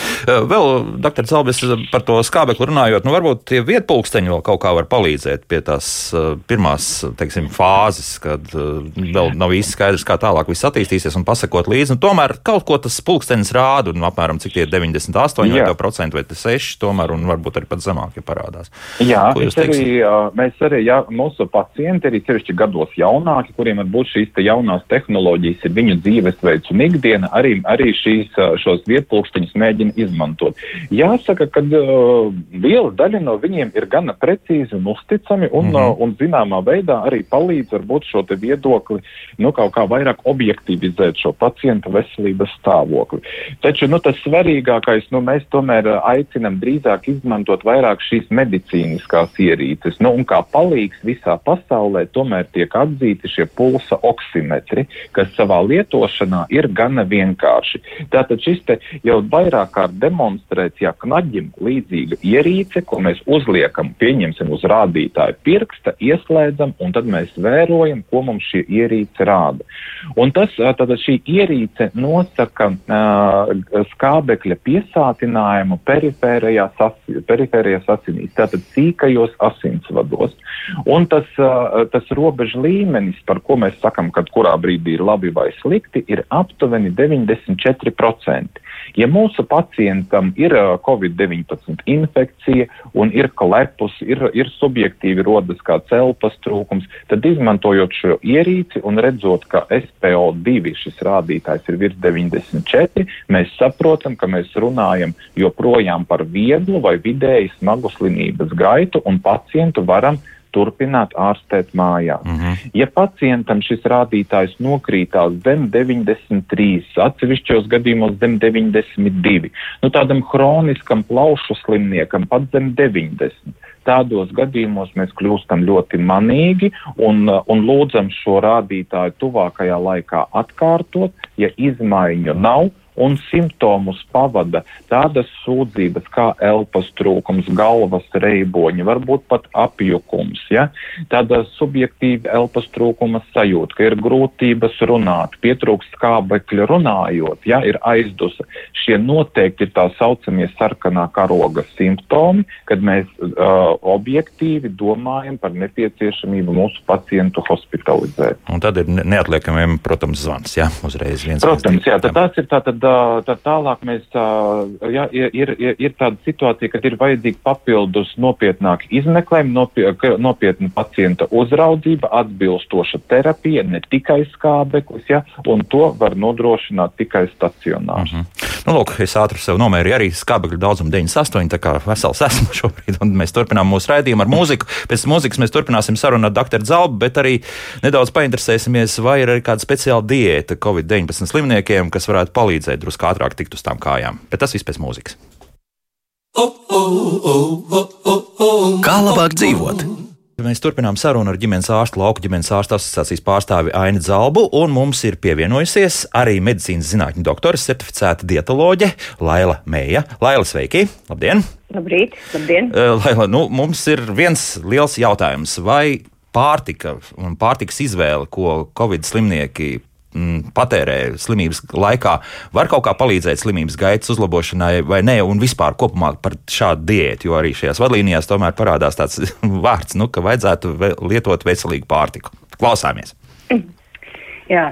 Vēl, doktor Zalbis, par to skābekli runājot, nu varbūt tie vietpulksteņi vēl kaut kā var palīdzēt pie tās uh, pirmās, teiksim, fāzes, kad uh, vēl nav īsti skaidrs, kā tālāk viss attīstīsies un pasakot līdzi. Nu, tomēr kaut ko tas pulkstenis rāda, un apmēram cik tie ir 98 Jā. vai 9% vai 6, tomēr, un varbūt arī pat zemākie parādās. Jā, arī, mēs arī, jā, mūsu pacienti, arī sevišķi gados jaunāki, kuriem varbūt šīs te jaunās tehnoloģijas ir viņu dzīvesveids un ikdiena, arī, arī šīs, šos vietpulksteņus mēģina izmantot. Jāsaka, ka uh, liela daļa no viņiem ir gana precīzi un uzticami un, mm -hmm. uh, un zināmā veidā arī palīdz varbūt šo te viedokli, nu, kaut kā vairāk objektivizēt šo pacienta veselības stāvokli. Taču, nu, tas svarīgākais, nu, mēs tomēr aicinam drīzāk izmantot vairāk šīs medicīniskās ierīces, nu, un kā palīgs visā pasaulē tomēr tiek atzīti šie pulsa oksimetri, kas savā lietošanā ir gana vienkārši. Tātad šis te jau vairāk kārt demonstrēts, ja knaģim līdzīga ierīce, ko mēs uzliekam, pieņemsim uz rādītāju pirksta, ieslēdzam, un tad mēs vērojam, ko mums šī ierīce rāda. Un tas, tātad šī ierīce nosaka uh, skābekļa piesātinājumu perifērajās, asi, perifērajās asinīs, tātad sīkajos asinsvados. Un tas, uh, tas robežu līmenis, par ko mēs sakam, kad kurā brīdī ir labi vai slikti, ir aptuveni 94%. Ja mūsu pacientam ir COVID-19 infekcija un ir klepus, ir, ir subjektīvi rodas kāds elpas trūkums, tad izmantojot šo ierīci un redzot, ka SPO2 šis rādītājs ir virs 94, mēs saprotam, ka mēs runājam joprojām par vieglu vai vidēji smagu slimības gaitu un pacientu varam turpināt ārstēt mājās. Mm -hmm. Ja pacientam šis rādītājs nokrītās zem 93, atsevišķos gadījumos zem 92, nu tādam hroniskam plaušu slimniekam pat zem 90, tādos gadījumos mēs kļūstam ļoti manīgi un, un lūdzam šo rādītāju tuvākajā laikā atkārtot, ja izmaiņu nav un simptomus pavada tādas sūdzības kā elpas trūkums, galvas reiboņi, varbūt pat apjukums, ja? tāda subjektīva elpas trūkuma sajūta, ka ir grūtības runāt, pietrūkst skābekļa runājot, ja ir aizdusa. Šie noteikti ir tā saucamie sarkanā karoga simptomi, kad mēs uh, objektīvi domājam par nepieciešamību mūsu pacientu hospitalizēt. Un tad ir neatliekamiem, protams, zvans, jā, uzreiz viens. Protams, jā, tad tas ir tātad tad tālāk mēs, jā, ir, ir, ir tāda situācija, kad ir vajadzīga papildus nopietnāka izmeklējuma, nopie, nopietna pacienta uzraudzība, atbilstoša terapija, ne tikai skābeklis, ja, un to var nodrošināt tikai stacionārs. Mm -hmm. Nu, lūk, es ātri sev nomērīju arī skābekļa daudzumu 98, tā kā vesels esmu <laughs> šobrīd, un mēs turpinām mūsu raidījumu ar mūziku. Pēc mūzikas mēs turpināsim sarunu ar doktoru Zalbu, bet arī nedaudz painteresēsimies, vai ir arī kāda speciāla diēta Covid-19 slimniekiem, kas varētu palīdzēt drusku ātrāk tikt uz tām kājām. Bet tas viss pēc mūzikas. Kā labāk dzīvot? Mēs turpinām sarunu ar ģimenes ārstu, lauku ģimenes ārstu asociācijas pārstāvi Aini Zalbu, un mums ir pievienojusies arī medicīnas zinātņu doktora, certificēta dietoloģe Laila Mēja. Laila, sveiki! Labdien! Labrīt! Labdien! Laila, nu, mums ir viens liels jautājums. Vai pārtika un pārtikas izvēle, ko Covid slimnieki mm, patērē slimības laikā, var kaut kā palīdzēt slimības gaitas uzlabošanai vai nē, un vispār kopumā par šādu diētu, jo arī šajās vadlīnijās tomēr parādās tāds <laughs> vārds, nu, ka vajadzētu lietot veselīgu pārtiku. Klausāmies! Jā,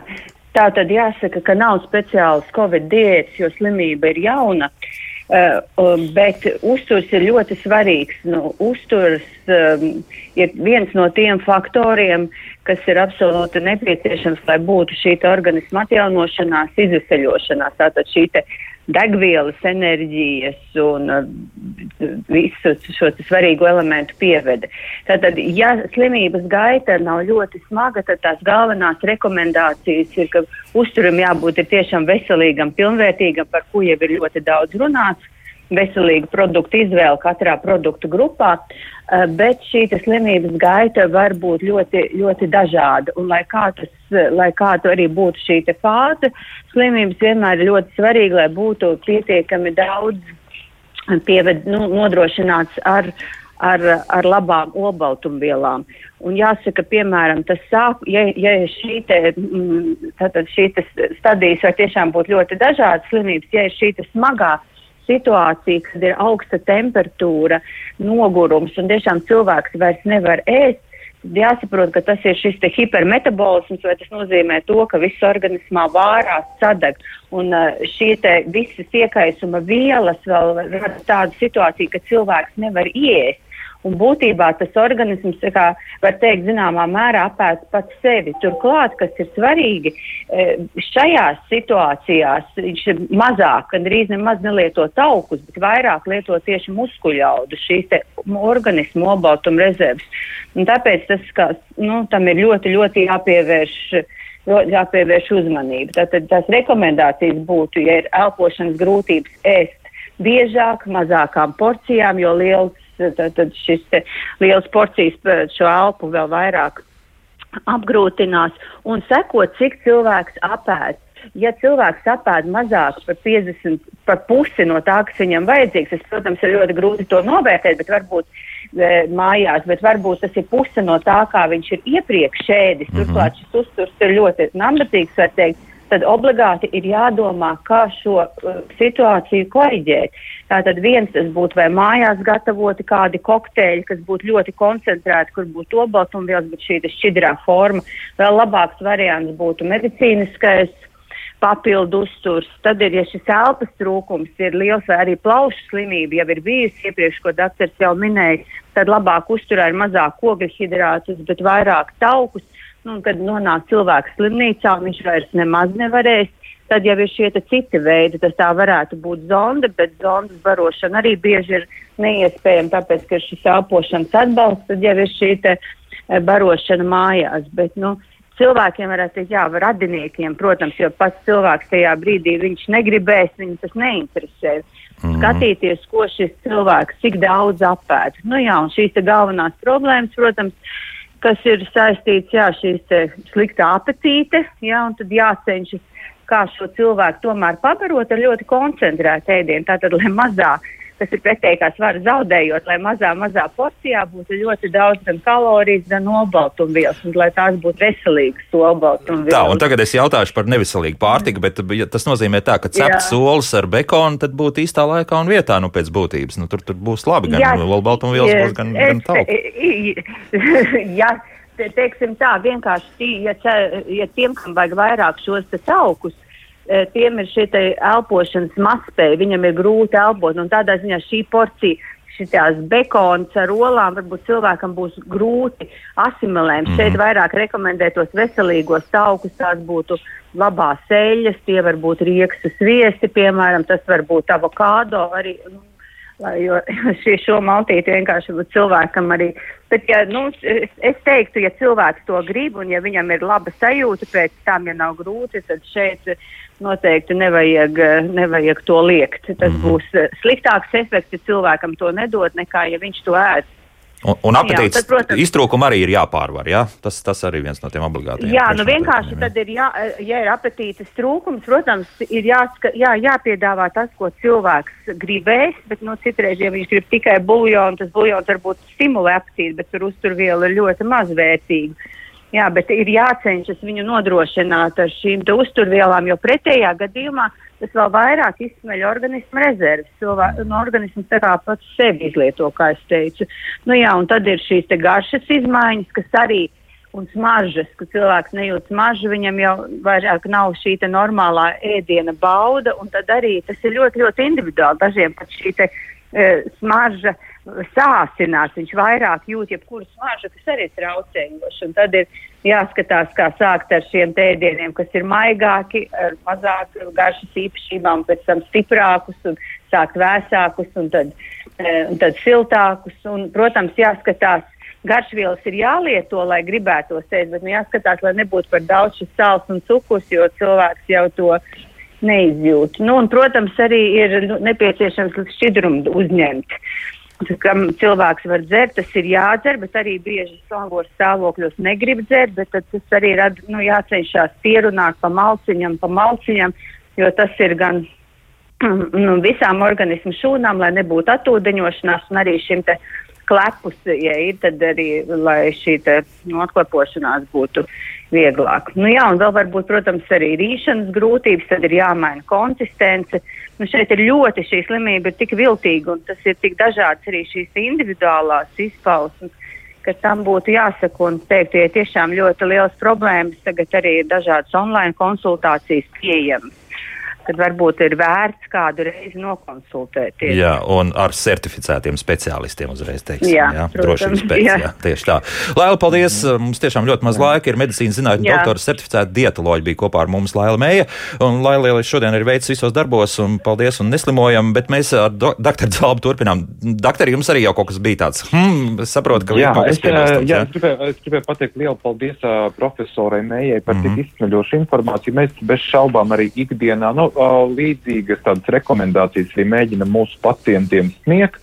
tā tad jāsaka, ka nav speciāls covid diētas, jo slimība ir jauna. Uh, bet uzturs ir ļoti svarīgs. Nu, uzturs um, ir viens no tiem faktoriem, kas ir absolūti nepieciešams, lai būtu šī organisma atjaunošanās, izveseļošanās. Tātad šī degvielas, enerģijas un uh, visu šo svarīgo elementu pievede. Tātad, ja slimības gaita nav ļoti smaga, tad tās galvenās rekomendācijas ir, ka uzturam jābūt tiešām veselīgam, pilnvērtīgam, par ko jau ir ļoti daudz runāts veselīgu produktu izvēle katrā produktu grupā, eh, bet šī slimības gaita var būt ļoti, ļoti dažāda. Un, lai, kā tas, lai kāda arī būtu šī fāze, slimības vienmēr ir ļoti svarīgi, lai būtu pietiekami daudz pieved, nu, nodrošināts ar, ar, ar labām olbaltumvielām. Un jāsaka, piemēram, tas sāk, ja, ja šī te, mm, tātad šī te stadijas var tiešām būt ļoti dažādas slimības, ja ir šī smagā situācija, kad ir augsta temperatūra, nogurums un tiešām cilvēks vairs nevar ēst, tad jāsaprot, ka tas ir šis hipermetabolisms, vai tas nozīmē to, ka viss organismā vārās sadeg. Un uh, šī te visas iekaisuma vielas vēl rada tādu situāciju, ka cilvēks nevar iest. Un būtībā tas organisms, kā var teikt, zināmā mērā apēst pats sevi. Turklāt, kas ir svarīgi, e, šajās situācijās viņš ir mazāk, gandrīz nemaz nelieto taukus, bet vairāk lieto tieši muskuļaudu, šīs organismu obaltuma rezerves. Un tāpēc tas, ka, nu, tam ir ļoti, ļoti jāpievērš jāpievērš uzmanība. Tātad tās rekomendācijas būtu, ja ir elpošanas grūtības, ēst biežāk, mazākām porcijām, jo liels tad, tad šis liels porcijas šo elpu vēl vairāk apgrūtinās un sekot, cik cilvēks apēd. Ja cilvēks apēd mazāk par 50, par pusi no tā, kas viņam vajadzīgs, tas, protams, ir ļoti grūti to novērtēt, bet varbūt e, mājās, bet varbūt tas ir puse no tā, kā viņš ir iepriekš ēdis. Mm -hmm. Turklāt šis uzturs ir ļoti nambatīgs, var teikt tad obligāti ir jādomā, kā šo uh, situāciju koriģēt. Tātad viens tas būtu vai mājās gatavoti kādi kokteļi, kas būtu ļoti koncentrēti, kur būtu obaltumvielas, bet šī šķidrā forma. Vēl labāks variants būtu medicīniskais papildu uzturs. Tad ir, ja šis elpas trūkums ir liels vai arī plaušu slimība jau ir bijusi iepriekš, ko doktors jau minēja, tad labāk uzturēt mazāk ogļu hidrātus, bet vairāk taukus nu, kad nonāk cilvēks slimnīcā un viņš vairs nemaz nevarēs, tad jau ir šie citi veidi. Tas tā varētu būt zonda, bet zondas barošana arī bieži ir neiespējama, tāpēc, ka šis elpošanas atbalsts, tad jau ir šī te, e, barošana mājās. Bet, nu, cilvēkiem varētu teikt, jā, radiniekiem, protams, jo pats cilvēks tajā brīdī viņš negribēs, viņu tas neinteresē. Mm. Skatīties, ko šis cilvēks, cik daudz apēd. Nu jā, un šīs galvenās problēmas, protams, kas ir saistīts ar šīs sliktā apetīte, ja, un tad jācenšas kā šo cilvēku tomēr pabarot ar ļoti koncentrētu ēdienu. Tātad, lai mazā, kas ir pretējā svara zaudējot, lai mazā, mazā porcijā būtu ļoti daudz gan kalorijas, gan olbaltumvielas, un lai tās būtu veselīgas olbaltumvielas. Tā, un tagad es jautāšu par neveselīgu pārtiku, bet ja tas nozīmē tā, ka cepts solis ar bekonu, tad būtu īstā laikā un vietā, nu pēc būtības. Nu, tur, tur būs labi, gan olbaltumvielas būs, gan, gan tauku. <laughs> te, teiksim tā, vienkārši tī, ja, ja tiem, kam vajag vairāk šos taukus, tiem ir šī elpošanas mazspēja, viņam ir grūti elpot, un tādā ziņā šī porcija, šitās bekonas ar olām, varbūt cilvēkam būs grūti asimilējums. Mm -hmm. Šeit vairāk rekomendē tos veselīgos taukus, tās būtu labās eļļas, tie var būt rieksu sviesti, piemēram, tas var būt avokādo arī. Lai, jo <laughs> šī šo maltīti vienkārši būtu cilvēkam arī. Bet, ja, nu, es, es teiktu, ja cilvēks to grib un ja viņam ir laba sajūta pēc tam, ja nav grūti, tad šeit noteikti nevajag, nevajag to liekt. Tas -hmm. būs sliktāks efekts, ja cilvēkam to nedod, nekā ja viņš to ēd. Un, un apetītes jā, tad, iztrūkumu arī ir jāpārvar. Jā? Tas, tas arī viens no tiem obligātiem. Jā, nu vienkārši tad ir, jā, ja ir apetītes trūkums, protams, ir jāska, jā, jāpiedāvā tas, ko cilvēks gribēs, bet nu, citreiz, ja viņš grib tikai buļļonu, tas buļļons varbūt stimulē apetīti, bet tur uzturviela ir ļoti mazvērtīga. Jā, bet ir jācenšas viņu nodrošināt ar šīm uzturvielām, jo pretējā gadījumā tas vēl vairāk izsmeļ organismu rezerves. No organisms tā kā pats sevi izlieto, kā es teicu. Nu jā, un tad ir šīs garšas izmaiņas, kas arī un smaržas, ka cilvēks nejūt smaržu, viņam jau vairāk nav šī normālā ēdiena bauda, un tad arī tas ir ļoti, ļoti individuāli. Dažiem pat šī te, uh, smarža sāsinās, viņš vairāk jūt jebkuru smaržu, kas arī traucējoši. Un tad ir jāskatās, kā sākt ar šiem tēdieniem, kas ir maigāki, ar mazāk garšas īpašībām, pēc tam stiprākus un sākt vēsākus un tad, un tad siltākus. Un, protams, jāskatās garšvielas ir jālieto, lai gribētos ēst, bet nu, jāskatās, lai nebūtu par daudz šis sāls un cukurs, jo cilvēks jau to neizjūt. Nu, un, protams, arī ir nu, nepieciešams šķidrumu uzņemt. Kam cilvēks var dzert, tas ir jādzer, bet arī bieži smagos stāvokļos negrib dzert, bet tas arī ir nu, jācenšas pierunāt pa malciņam, pa malciņam, jo tas ir gan <clears throat> nu, visām organismu šūnām, lai nebūtu atūdeņošanās un arī šim te klepus, ja ir, tad arī, lai šī nu, atklepošanās būtu vieglāk. Nu, jā, un vēl varbūt, protams, arī rīšanas grūtības, tad ir jāmaina konsistence. Nu, šeit ir ļoti šī slimība ir tik viltīga, un tas ir tik dažāds arī šīs individuālās izpausmes, ka tam būtu jāsaka un teikt, ja tiešām ļoti liels problēmas, tagad arī ir dažādas online konsultācijas pieejamas tad varbūt ir vērts kādu reizi nokonsultēties. Jā, un ar certificētiem speciālistiem uzreiz teiksim. Jā, jā drošības pēc. Jā. jā, tieši tā. Laila, paldies. Mums tiešām ļoti maz laika. Ir medicīnas zinātņu doktora certificēta dietoloģija bija kopā ar mums Laila Mēja. Un Laila šodien ir veids visos darbos un paldies un neslimojam, bet mēs ar do, doktoru Zalbu turpinām. Doktori, jums arī jau kaut kas bija tāds. Hmm, es saprotu, ka jā, kaut kas es, jā, jā, es, gribēju, es gribēju pateikt lielu paldies uh, profesorai Mējai par mm -hmm. tik izsmeļošu informāciju. Mēs bez šaubām arī ikdienā, nu, līdzīgas tādas rekomendācijas arī mēģina mūsu pacientiem sniegt.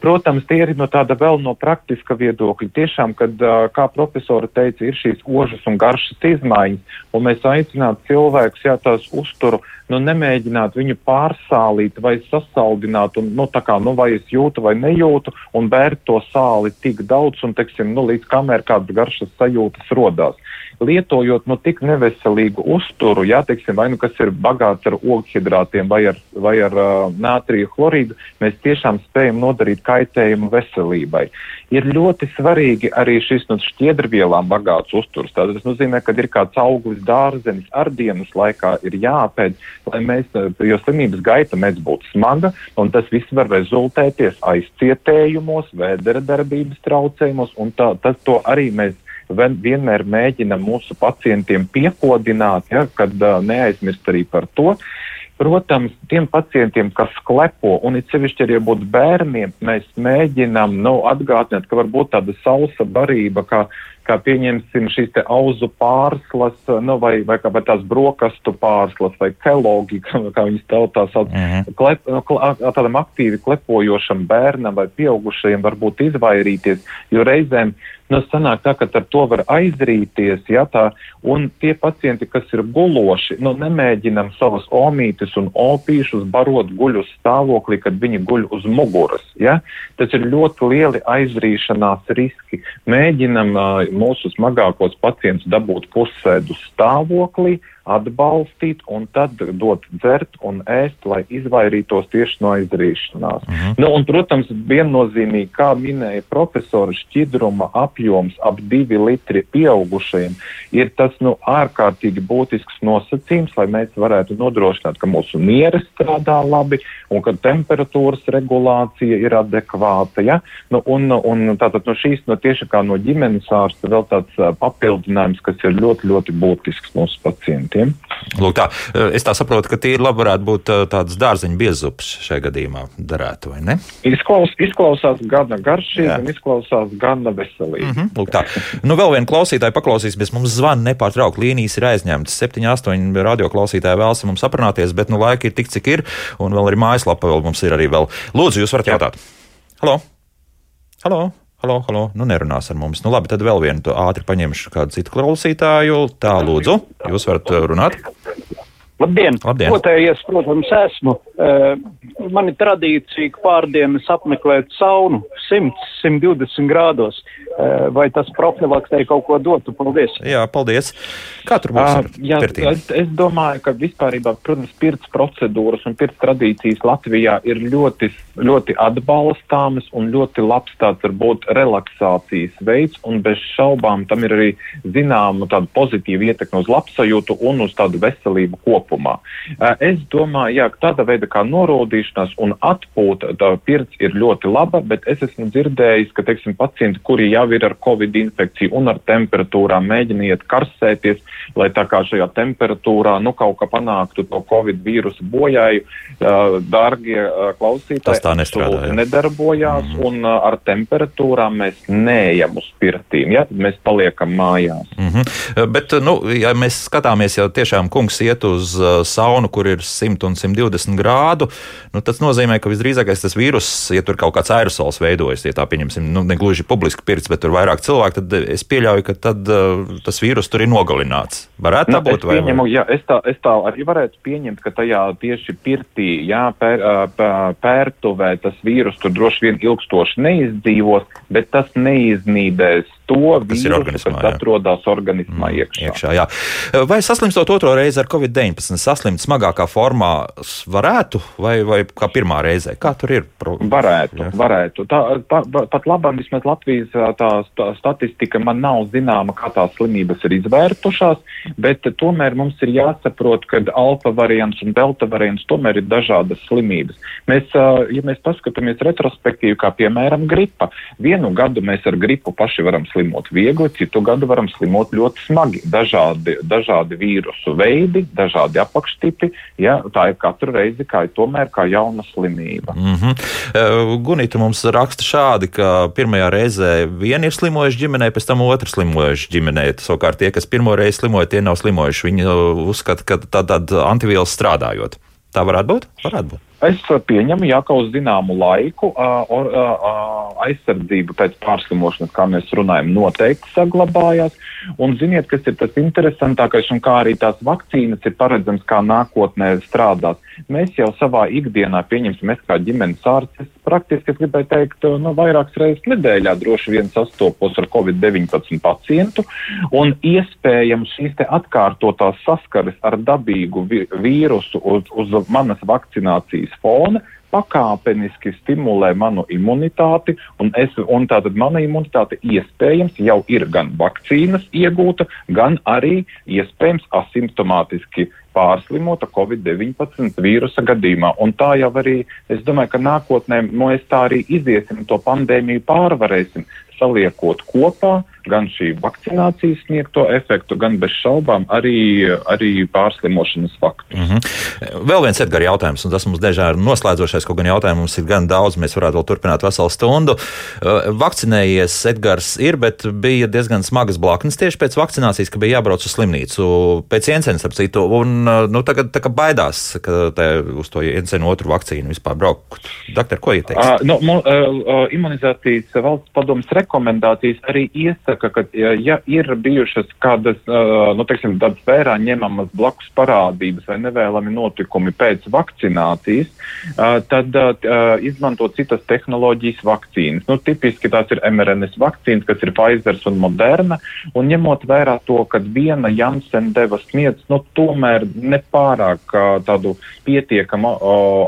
Protams, tie ir no tāda vēl no praktiska viedokļa. Tiešām, kad, kā profesora teica, ir šīs ožas un garšas izmaiņas, un mēs aicinātu cilvēkus, jā, tās uzturu, nu, nemēģināt viņu pārsālīt vai sasaldināt, un, nu, tā kā, nu, vai es jūtu vai nejūtu, un bērt to sāli tik daudz, un, teiksim, nu, līdz kamēr kādas garšas sajūtas rodās lietojot nu, tik neveselīgu uzturu, ja, teiksim, vai nu kas ir bagāts ar ogļhidrātiem vai ar, vai ar uh, nātrija chlorīdu, mēs tiešām spējam nodarīt kaitējumu veselībai. Ir ļoti svarīgi arī šis nu, šķiedrvielām bagāts uzturs. Tātad tas nozīmē, ka ir kāds auglis dārzenis ar dienas laikā ir jāpēd, lai mēs, jo slimības gaita mēdz būt smaga, un tas viss var rezultēties aizcietējumos, vēdera darbības traucējumos, un tā, tas to arī mēs vienmēr mēģina mūsu pacientiem piekodināt, ja, kad uh, neaizmirst arī par to. Protams, tiem pacientiem, kas klepo, un it sevišķi arī būt bērniem, mēs mēģinām nu, atgādināt, ka var būt tāda sausa barība, kā kā pieņemsim šīs te auzu pārslas, nu, vai, vai vai tās brokastu pārslas, vai kelogi, <laughs> kā, viņas tautā sauc, mm -hmm. klep, nu, tādam aktīvi klepojošam bērnam vai pieaugušajam varbūt izvairīties, jo reizēm, nu, sanāk tā, ka ar to var aizrīties, ja tā, un tie pacienti, kas ir guloši, nu, nemēģinam savas omītes un opīšus barot guļu stāvoklī, kad viņi guļ uz muguras, ja, tas ir ļoti lieli aizrīšanās riski. Mēģinam uh, mūsu smagākos pacientus dabūt pusēdu stāvoklī, atbalstīt un tad dot dzert un ēst, lai izvairītos tieši no aizrīšanās. Mm -hmm. nu, un, protams, viennozīmīgi, kā minēja profesora, šķidruma apjoms ap divi litri pieaugušajiem ir tas nu, ārkārtīgi būtisks nosacījums, lai mēs varētu nodrošināt, ka mūsu nieres strādā labi un ka temperatūras regulācija ir adekvāta. Ja? Nu, un, un tātad no šīs no tieši kā no ģimenes ārsta vēl tāds uh, papildinājums, kas ir ļoti, ļoti būtisks mūsu pacientiem klientiem. Lūk, tā, es tā saprotu, ka tīri labi varētu būt tāds dārzeņu biezups šajā gadījumā, darētu, vai ne? Izklaus, izklausās gana garšīgi un izklausās gana veselīgi. Mm -hmm, lūk, tā. Nu, vēl viena klausītāja paklausīsies, mums zvana nepārtraukti, līnijas ir aizņemtas. 7, 8 radioklausītāji vēlas mums aprunāties, bet nu laika ir tik, cik ir, un vēl ir mājaslapa, vēl mums ir arī vēl. Lūdzu, jūs varat jautāt. Halo! Halo! Halo, halo, nu nerunās ar mums. Nu labi, tad vēl vienu ātri paņemšu kādu citu klausītāju. Tā, lūdzu, jūs varat uh, runāt. Labdien! Labdien. Potējies, protams, esmu. Uh, man ir tradīcija pārdienas apmeklēt saunu 100-120 grādos. Uh, vai tas profilaksē kaut ko dotu? Paldies! Jā, paldies! Kā tur būs? Uh, jā, es, es domāju, ka vispārībā, protams, pirts procedūras un pirts tradīcijas Latvijā ir ļoti, ļoti atbalstāmas un ļoti labs tāds varbūt relaksācijas veids, un bez šaubām tam ir arī zināma tāda pozitīva ietekme uz labsajūtu un uz tādu veselību kopumā. Es domāju, jā, ka tāda veida kā norūdīšanās un atpūta pirts ir ļoti laba, bet es esmu dzirdējis, ka, teiksim, pacienti, kuri jau ir ar covid infekciju un ar temperatūrām, mēģina iet karsēties, lai tā kā šajā temperatūrā, nu, kaut kā panāktu to covid vīrusu bojāju, dārgie klausītāji, tas tā nestrādā, nedarbojās, mm un ar temperatūrām mēs neejam uz pirtīm, ja, mēs paliekam mājās. Mm -hmm. Bet, nu, ja mēs skatāmies jau tiešām kungs iet uz saunu, kur ir 100 un 120 grādu, nu, tas nozīmē, ka visdrīzākais tas vīrus, ja tur kaut kāds aerosols veidojas, ja tā pieņemsim, nu, ne gluži publiski pirts, bet tur vairāk cilvēku, tad es pieļauju, ka tad uh, tas vīrus tur ir nogalināts. Varētu tā nu, būt? Es, pieņemu, jā, es, tā, es tā arī varētu pieņemt, ka tajā tieši pirtī, jā, pēr, pērtuvē tas vīrus tur droši vien ilgstoši neizdzīvos, bet tas neiznīdēs to vīrusu, kas jā. atrodas organismā mm, iekšā. iekšā jā. Vai saslimstot otro reizi ar covid-19, saslimt smagākā formā varētu, vai, vai kā pirmā reize? Kā tur ir? Varētu, jā. varētu. Tā, tā, pat labam vismaz Latvijas tā, tā statistika man nav zināma, kā tās slimības ir izvērtušās, bet tomēr mums ir jāsaprot, ka alfa variants un delta variants tomēr ir dažādas slimības. Mēs, ja mēs paskatāmies retrospektīvi, kā piemēram gripa, vienu gadu mēs ar gripu paši varam slimot viegli, citu gadu varam slimot ļoti smagi. Dažādi, dažādi vīrusu veidi, dažādi apakštipi. Ja, tā ir katru reizi kā, tomēr kā jauna slimība. Mm -hmm. Gunita mums raksta šādi, ka pirmajā reizē viena ir slimojuši ģimenē, pēc tam otra slimojuši ģimenē. Savukārt tie, kas pirmo reizi slimoja, tie nav slimojuši. Viņi uzskata, ka tā tad antivielas strādājot. Tā varētu būt? Varētu būt. Es pieņemu, ja kaut zināmu laiku aizsardzība pēc pārslimošanas, kā mēs runājam, noteikti saglabājās. Un ziniet, kas ir tas interesantākais un kā arī tās vakcīnas ir paredzams, kā nākotnē strādāt. Mēs jau savā ikdienā pieņemsim, es kā ģimenes ārsts, praktiski, es gribēju teikt, nu, vairākas reizes nedēļā droši vien sastopos ar Covid-19 pacientu, un iespējams šīs te atkārtotās saskares ar dabīgu vīrusu uz, uz manas vakcinācijas fona pakāpeniski stimulē manu imunitāti, un, es, un tātad mana imunitāte iespējams jau ir gan vakcīnas iegūta, gan arī iespējams asimptomātiski pārslimota Covid-19 vīrusa gadījumā. Un tā jau arī, es domāju, ka nākotnē mēs tā arī iziesim, to pandēmiju pārvarēsim, saliekot kopā gan šī vakcinācijas sniegto efektu, gan bez šaubām arī, arī pārslimošanas faktu. Mm -hmm. Vēl viens Edgars jautājums, un tas mums dažādi noslēdzošais, kaut gan jautājumu mums ir gan daudz, mēs varētu vēl turpināt veselu stundu. Vakcinējies Edgars ir, bet bija diezgan smagas blaknes tieši pēc vakcinācijas, ka bija jābrauc uz slimnīcu pēc Jensens, ap citu, un uh, nu, tagad tā kā baidās, ka te uz to Jensenu otru vakcīnu vispār braukt. Doktor, ko ieteiks? Uh, nu, uh, uh, imunizācijas valsts padomas rekomendācijas arī iesaka ka ja ir bijušas kādas, nu, teiksim, tādas vērā ņemamas blakus parādības vai nevēlami notikumi pēc vakcinācijas, tad izmantot citas tehnoloģijas vakcīnas. Nu, tipiski tās ir mRNS vakcīnas, kas ir Pfizer un Moderna, un ņemot vērā to, ka viena Janssen deva sniedz, nu, tomēr nepārāk tādu pietiekamu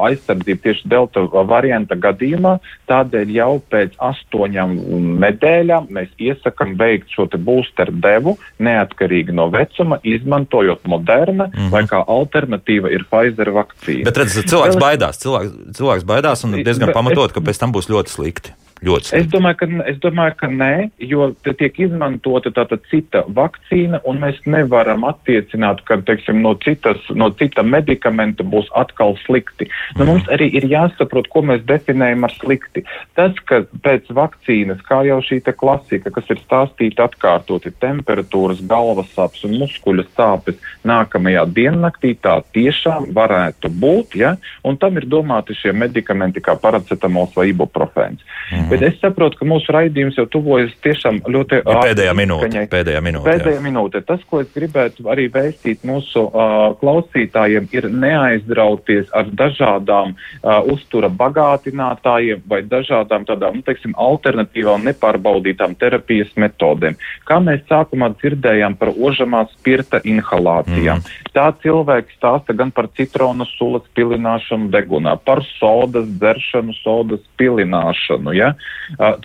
aizsardzību tieši delta varianta gadījumā, tādēļ jau pēc astoņām nedēļām mēs iesakam veikt šo boosteru devu neatkarīgi no vecuma, izmantojot Moderna mm -hmm. vai kā alternatīva ir Pfizer vakcīna. Bet redziet, cilvēks baidās, cilvēks, cilvēks baidās un diezgan pamatot, ka pēc tam būs ļoti slikti. Ļoti slikti. Es domāju, ka, es domāju, ka nē, jo tiek izmantota tāda cita vakcīna, un mēs nevaram attiecināt, ka teiksim, no, citas, no cita medikamenta būs atkal slikti. Nu, mm. Mums arī ir jāsaprot, ko mēs definējam ar slikti. Tas, ka pēc vakcīnas, kā jau šī klasika, kas ir stāstīta atkārtoti, temperatūras, galvas sāpes un muskuļu sāpes nākamajā diennaktī, tā tiešām varētu būt, ja? un tam ir domāti šie medikamenti kā paracetamols vai ibuprofēns. Mm. -hmm. Bet es saprotu, ka mūsu raidījums jau tuvojas tiešām ļoti ja pēdējā minūte. Pēdējā minūte. Pēdējā minūte. Tas, ko es gribētu arī vēstīt mūsu uh, klausītājiem, ir neaizdrauties ar dažādām uh, uztura bagātinātājiem vai dažādām tādām, nu, teiksim, alternatīvām nepārbaudītām terapijas metodēm. Kā mēs sākumā dzirdējām par ožamā spirta inhalācijām. Mm. Tā cilvēks stāsta gan par citronu sulas pilināšanu degunā, par sodas dzeršanu, sodas pilināšanu. Ja?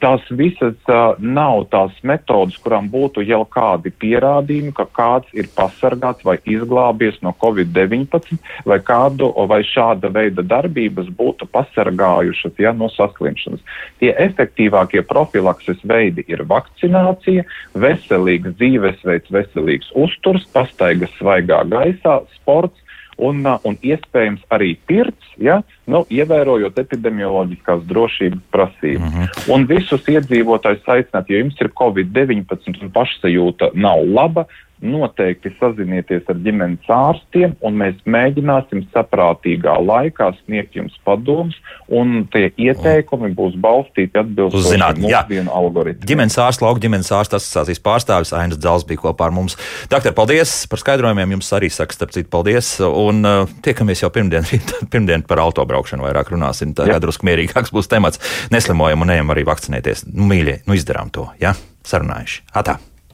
Tās visas nav tās metodas, kurām būtu jau kādi pierādījumi, ka kāds ir pasargāts vai izglābies no Covid-19, vai kādu vai šāda veida darbības būtu pasargājušas ja, no saslimšanas. Tie efektīvākie profilakses veidi ir vakcinācija, veselīgs dzīvesveids, veselīgs uzturs, pastaigas svaigā gaisā, sports un, un iespējams arī pirts, ja, nu, ievērojot epidemioloģiskās drošības prasības. Mm -hmm. Un visus iedzīvotājus aicināt, ja jums ir Covid-19 un pašsajūta nav laba, noteikti sazinieties ar ģimenes ārstiem, un mēs mēģināsim saprātīgā laikā sniegt jums padomus, un tie ieteikumi būs balstīti atbilstoši mūsdienu algoritmiem. Ģimenes ārsts, lauka ģimenes ārsta asociācijas pārstāvis Ainas Dzels bija kopā ar mums. Doktor, paldies par skaidrojumiem, jums arī saka, starp citu, paldies, un uh, tiekamies jau pirmdien, <laughs> pirmdien par autobraukšanu vairāk runāsim, tā kā drusku mierīgāks būs temats. Neslimojam un ejam arī vakcinēties. Nu, mīļie, nu izdarām to, ja? Sarunājuši. Atā!